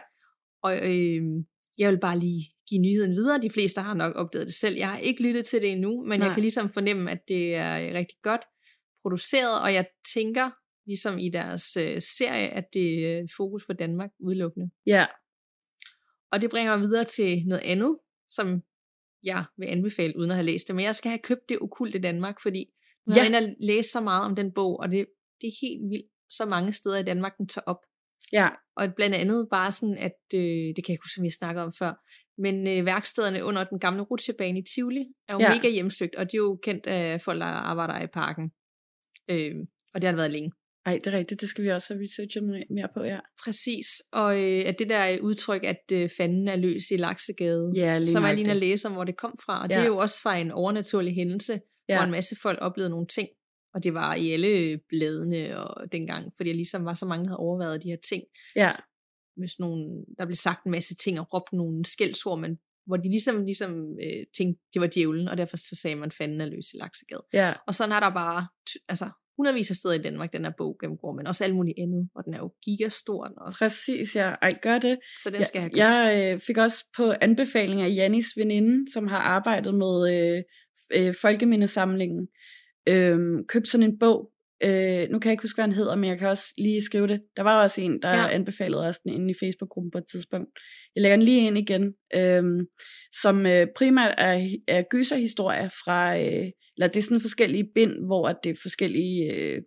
A: Og øh, jeg vil bare lige give nyheden videre. De fleste har nok opdaget det selv. Jeg har ikke lyttet til det endnu, men Nej.
B: Nej.
A: jeg kan ligesom fornemme, at det er rigtig godt produceret, og jeg tænker, ligesom i deres øh, serie, at det er fokus på Danmark udelukkende.
B: ja.
A: Og det bringer mig videre til noget andet, som jeg vil anbefale, uden at have læst det. Men jeg skal have købt det okulte Danmark, fordi nu har
B: Ja.
A: jeg og læst så meget om den bog, og det, det er helt vildt, så mange steder i Danmark, den tager op.
B: Ja.
A: Og blandt andet bare sådan, at, øh, det kan jeg ikke huske, som jeg snakkede om før, men øh, værkstederne under den gamle rutsjebane i Tivoli er jo
B: ja.
A: mega hjemsøgt, og de er jo kendt af folk, der arbejder i parken. Øh, og det har det været længe.
B: Ej, det er rigtigt. Det skal vi også have researchet mere- på, ja.
A: Præcis. Og øh, at det der udtryk, at øh, fanden er løs i Laksegade,
B: Ja, lige
A: så var jeg lige at læse om, hvor det kom fra. Og ja. Det er jo også fra en overnaturlig hændelse, ja. Hvor en masse folk oplevede nogle ting. Og det var i alle bladene og dengang, fordi der ligesom var så mange, der havde overvejet de her ting.
B: Ja,
A: Med sådan nogle, der blev sagt en masse ting og råbt nogle skældsord, men hvor de ligesom, ligesom øh, tænkte, det var djævlen, og derfor så sagde man, fanden er løs i Laksegade.
B: ja.
A: Og sådan er der bare, altså hundredvis af steder i Danmark, den her bog gennemgår, men også alt muligt andet, og den er jo gigastor, og,
B: Præcis, ja. Ej, gør det.
A: så den skal jeg have købt.
B: jeg øh, fik også på anbefaling af Jannis veninde, som har arbejdet med øh, øh, folkemindesamlingen, øh, købt sådan en bog. Øh, nu kan jeg ikke huske, hvad den hedder, men jeg kan også lige skrive det. Der var også en, der
A: Ja.
B: ja. anbefalede os den inde i Facebook-gruppen på et tidspunkt. Jeg lægger den lige ind igen, øh, som øh, primært er, er gyserhistorier fra, øh, eller det er sådan forskellige bind, hvor at det er forskellige øh,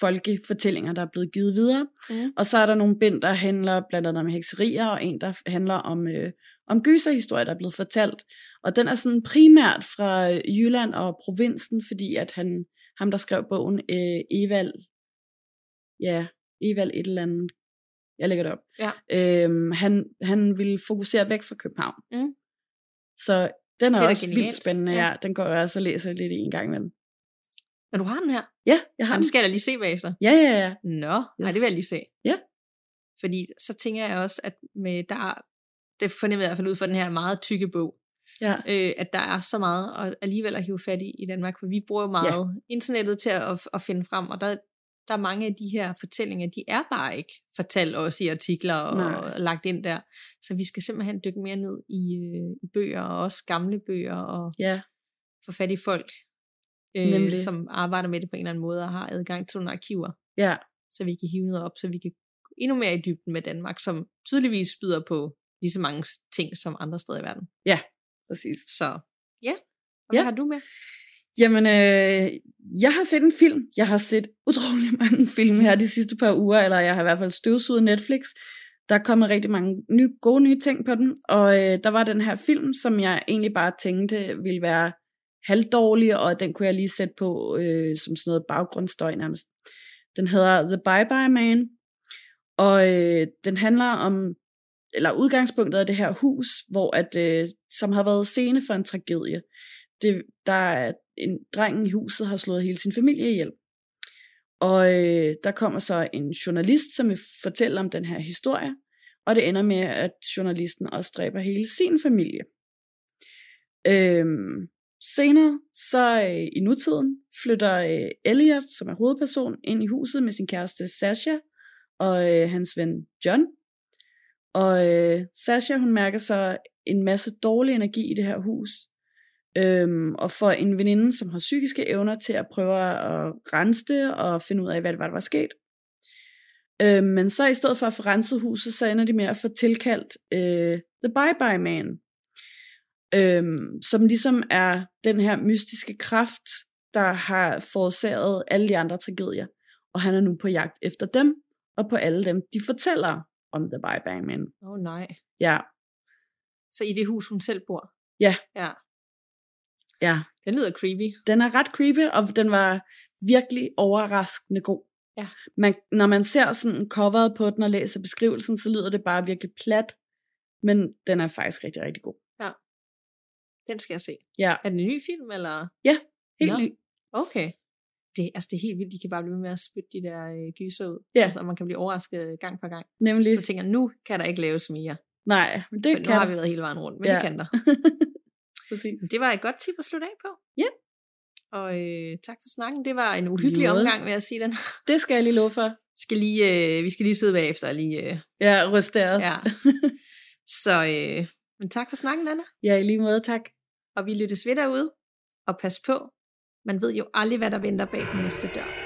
B: folkefortællinger, der er blevet givet videre.
A: Mm.
B: Og så er der nogle bind, der handler blandt andet om hekserier, og en, der handler om, øh, om gyserhistorier, der er blevet fortalt. Og den er sådan primært fra øh, Jylland og provinsen, fordi at han, ham, der skrev bogen, øh, Evald, ja, Evald et eller andet, jeg lægger det op,
A: Ja.
B: øhm, han, han ville fokusere væk fra København.
A: Mm.
B: Så den er,
A: Det er
B: også
A: genialt.
B: vildt spændende,
A: Ja.
B: ja. Den går jeg også og læser lidt i en gang imellem.
A: Men du har den her?
B: Ja, jeg har
A: Ja,
B: den.
A: skal jeg da lige se bagefter.
B: Ja, ja, ja.
A: Nå, yes. nej, det vil jeg lige se.
B: Ja.
A: Fordi så tænker jeg også, at med der, det fornemmer jeg i hvert fald ud fra den her meget tykke bog,
B: ja.
A: øh, at der er så meget at alligevel at hive fat i i Danmark, for vi bruger jo meget ja. internettet til at, at finde frem, og der, der er mange af de her fortællinger, de er bare ikke fortalt os i artikler og, og lagt ind der. Så vi skal simpelthen dykke mere ned i, øh, i bøger, og også gamle bøger, og
B: Ja,
A: få fat i folk, øh,
B: Nemlig.
A: som arbejder med det på en eller anden måde, og har adgang til nogle arkiver
B: ja.
A: så vi kan hive noget op, så vi kan endnu mere i dybden med Danmark, som tydeligvis byder på lige så mange ting som andre steder i verden.
B: Præcis.
A: Så ja, og hvad
B: Ja.
A: har du med?
B: Jamen, øh, jeg har set en film. Jeg har set utrolig mange film her de sidste par uger, eller jeg har i hvert fald støvsuget Netflix. Der er kommet rigtig mange nye, gode nye ting på den, og øh, der var den her film, som jeg egentlig bare tænkte ville være halvdårlig, og den kunne jeg lige sætte på øh, som sådan noget baggrundsstøj nærmest. Den hedder The Bye Bye Man, og øh, den handler om, eller udgangspunktet af det her hus, hvor at, øh, som har været scene for en tragedie. Det, der er en dreng i huset har slået hele sin familie ihjel. Og øh, der kommer så en journalist, som vil fortælle om den her historie, og det ender med, at journalisten også dræber hele sin familie. Øhm, senere, så øh, i nutiden, flytter øh, Elliot, som er hovedperson, ind i huset med sin kæreste Sasha og øh, hans ven John. Og øh, Sasha, hun mærker så en masse dårlig energi i det her hus, øhm, og for en veninde, som har psykiske evner til at prøve at rense det og finde ud af, hvad det var, der var sket. Øhm, men så i stedet for at få renset huset, så ender de med at få tilkaldt øh, The Bye Bye Man. øhm, som ligesom er den her mystiske kraft, der har forårsaget alle de andre tragedier. Og han er nu på jagt efter dem, og på alle dem, de fortæller om The Bye Bang Man.
A: Åh oh, nej.
B: Ja,
A: Så i det hus, hun selv bor?
B: Ja.
A: Ja.
B: ja.
A: Den lyder creepy.
B: Den er ret creepy, og den var virkelig overraskende god.
A: Ja.
B: Man, når man ser sådan coveret på den og læser beskrivelsen, så lyder det bare virkelig plat, men den er faktisk rigtig, rigtig god.
A: Den skal jeg se.
B: Ja,
A: Er den en ny film, eller?
B: helt
A: Nå.
B: ny.
A: Okay. Det, altså, det er helt vildt, de kan bare blive med at spytte de der øh, gyser ud.
B: Ja.
A: Altså, man kan blive overrasket gang på gang.
B: Nemlig.
A: Du tænker, nu kan der ikke laves mere.
B: Nej, men det
A: For nu
B: kan
A: har vi været hele vejen rundt, men
B: Ja.
A: det kan der.
B: Præcis.
A: Det var et godt tip at slutte af på.
B: Ja.
A: Og øh, tak for snakken. Det var en uhyggelig
B: måde.
A: omgang, vil jeg sige den.
B: Det skal jeg lige love for.
A: Skal lige, øh, vi skal lige sidde bagefter og lige... Øh,
B: Ja, ryste os.
A: ja. Så øh, men tak for snakken, Anna.
B: ja, i lige måde, tak.
A: Og vi lyttes ved derude. Og pas på, man ved jo aldrig, hvad der venter bag den næste dør.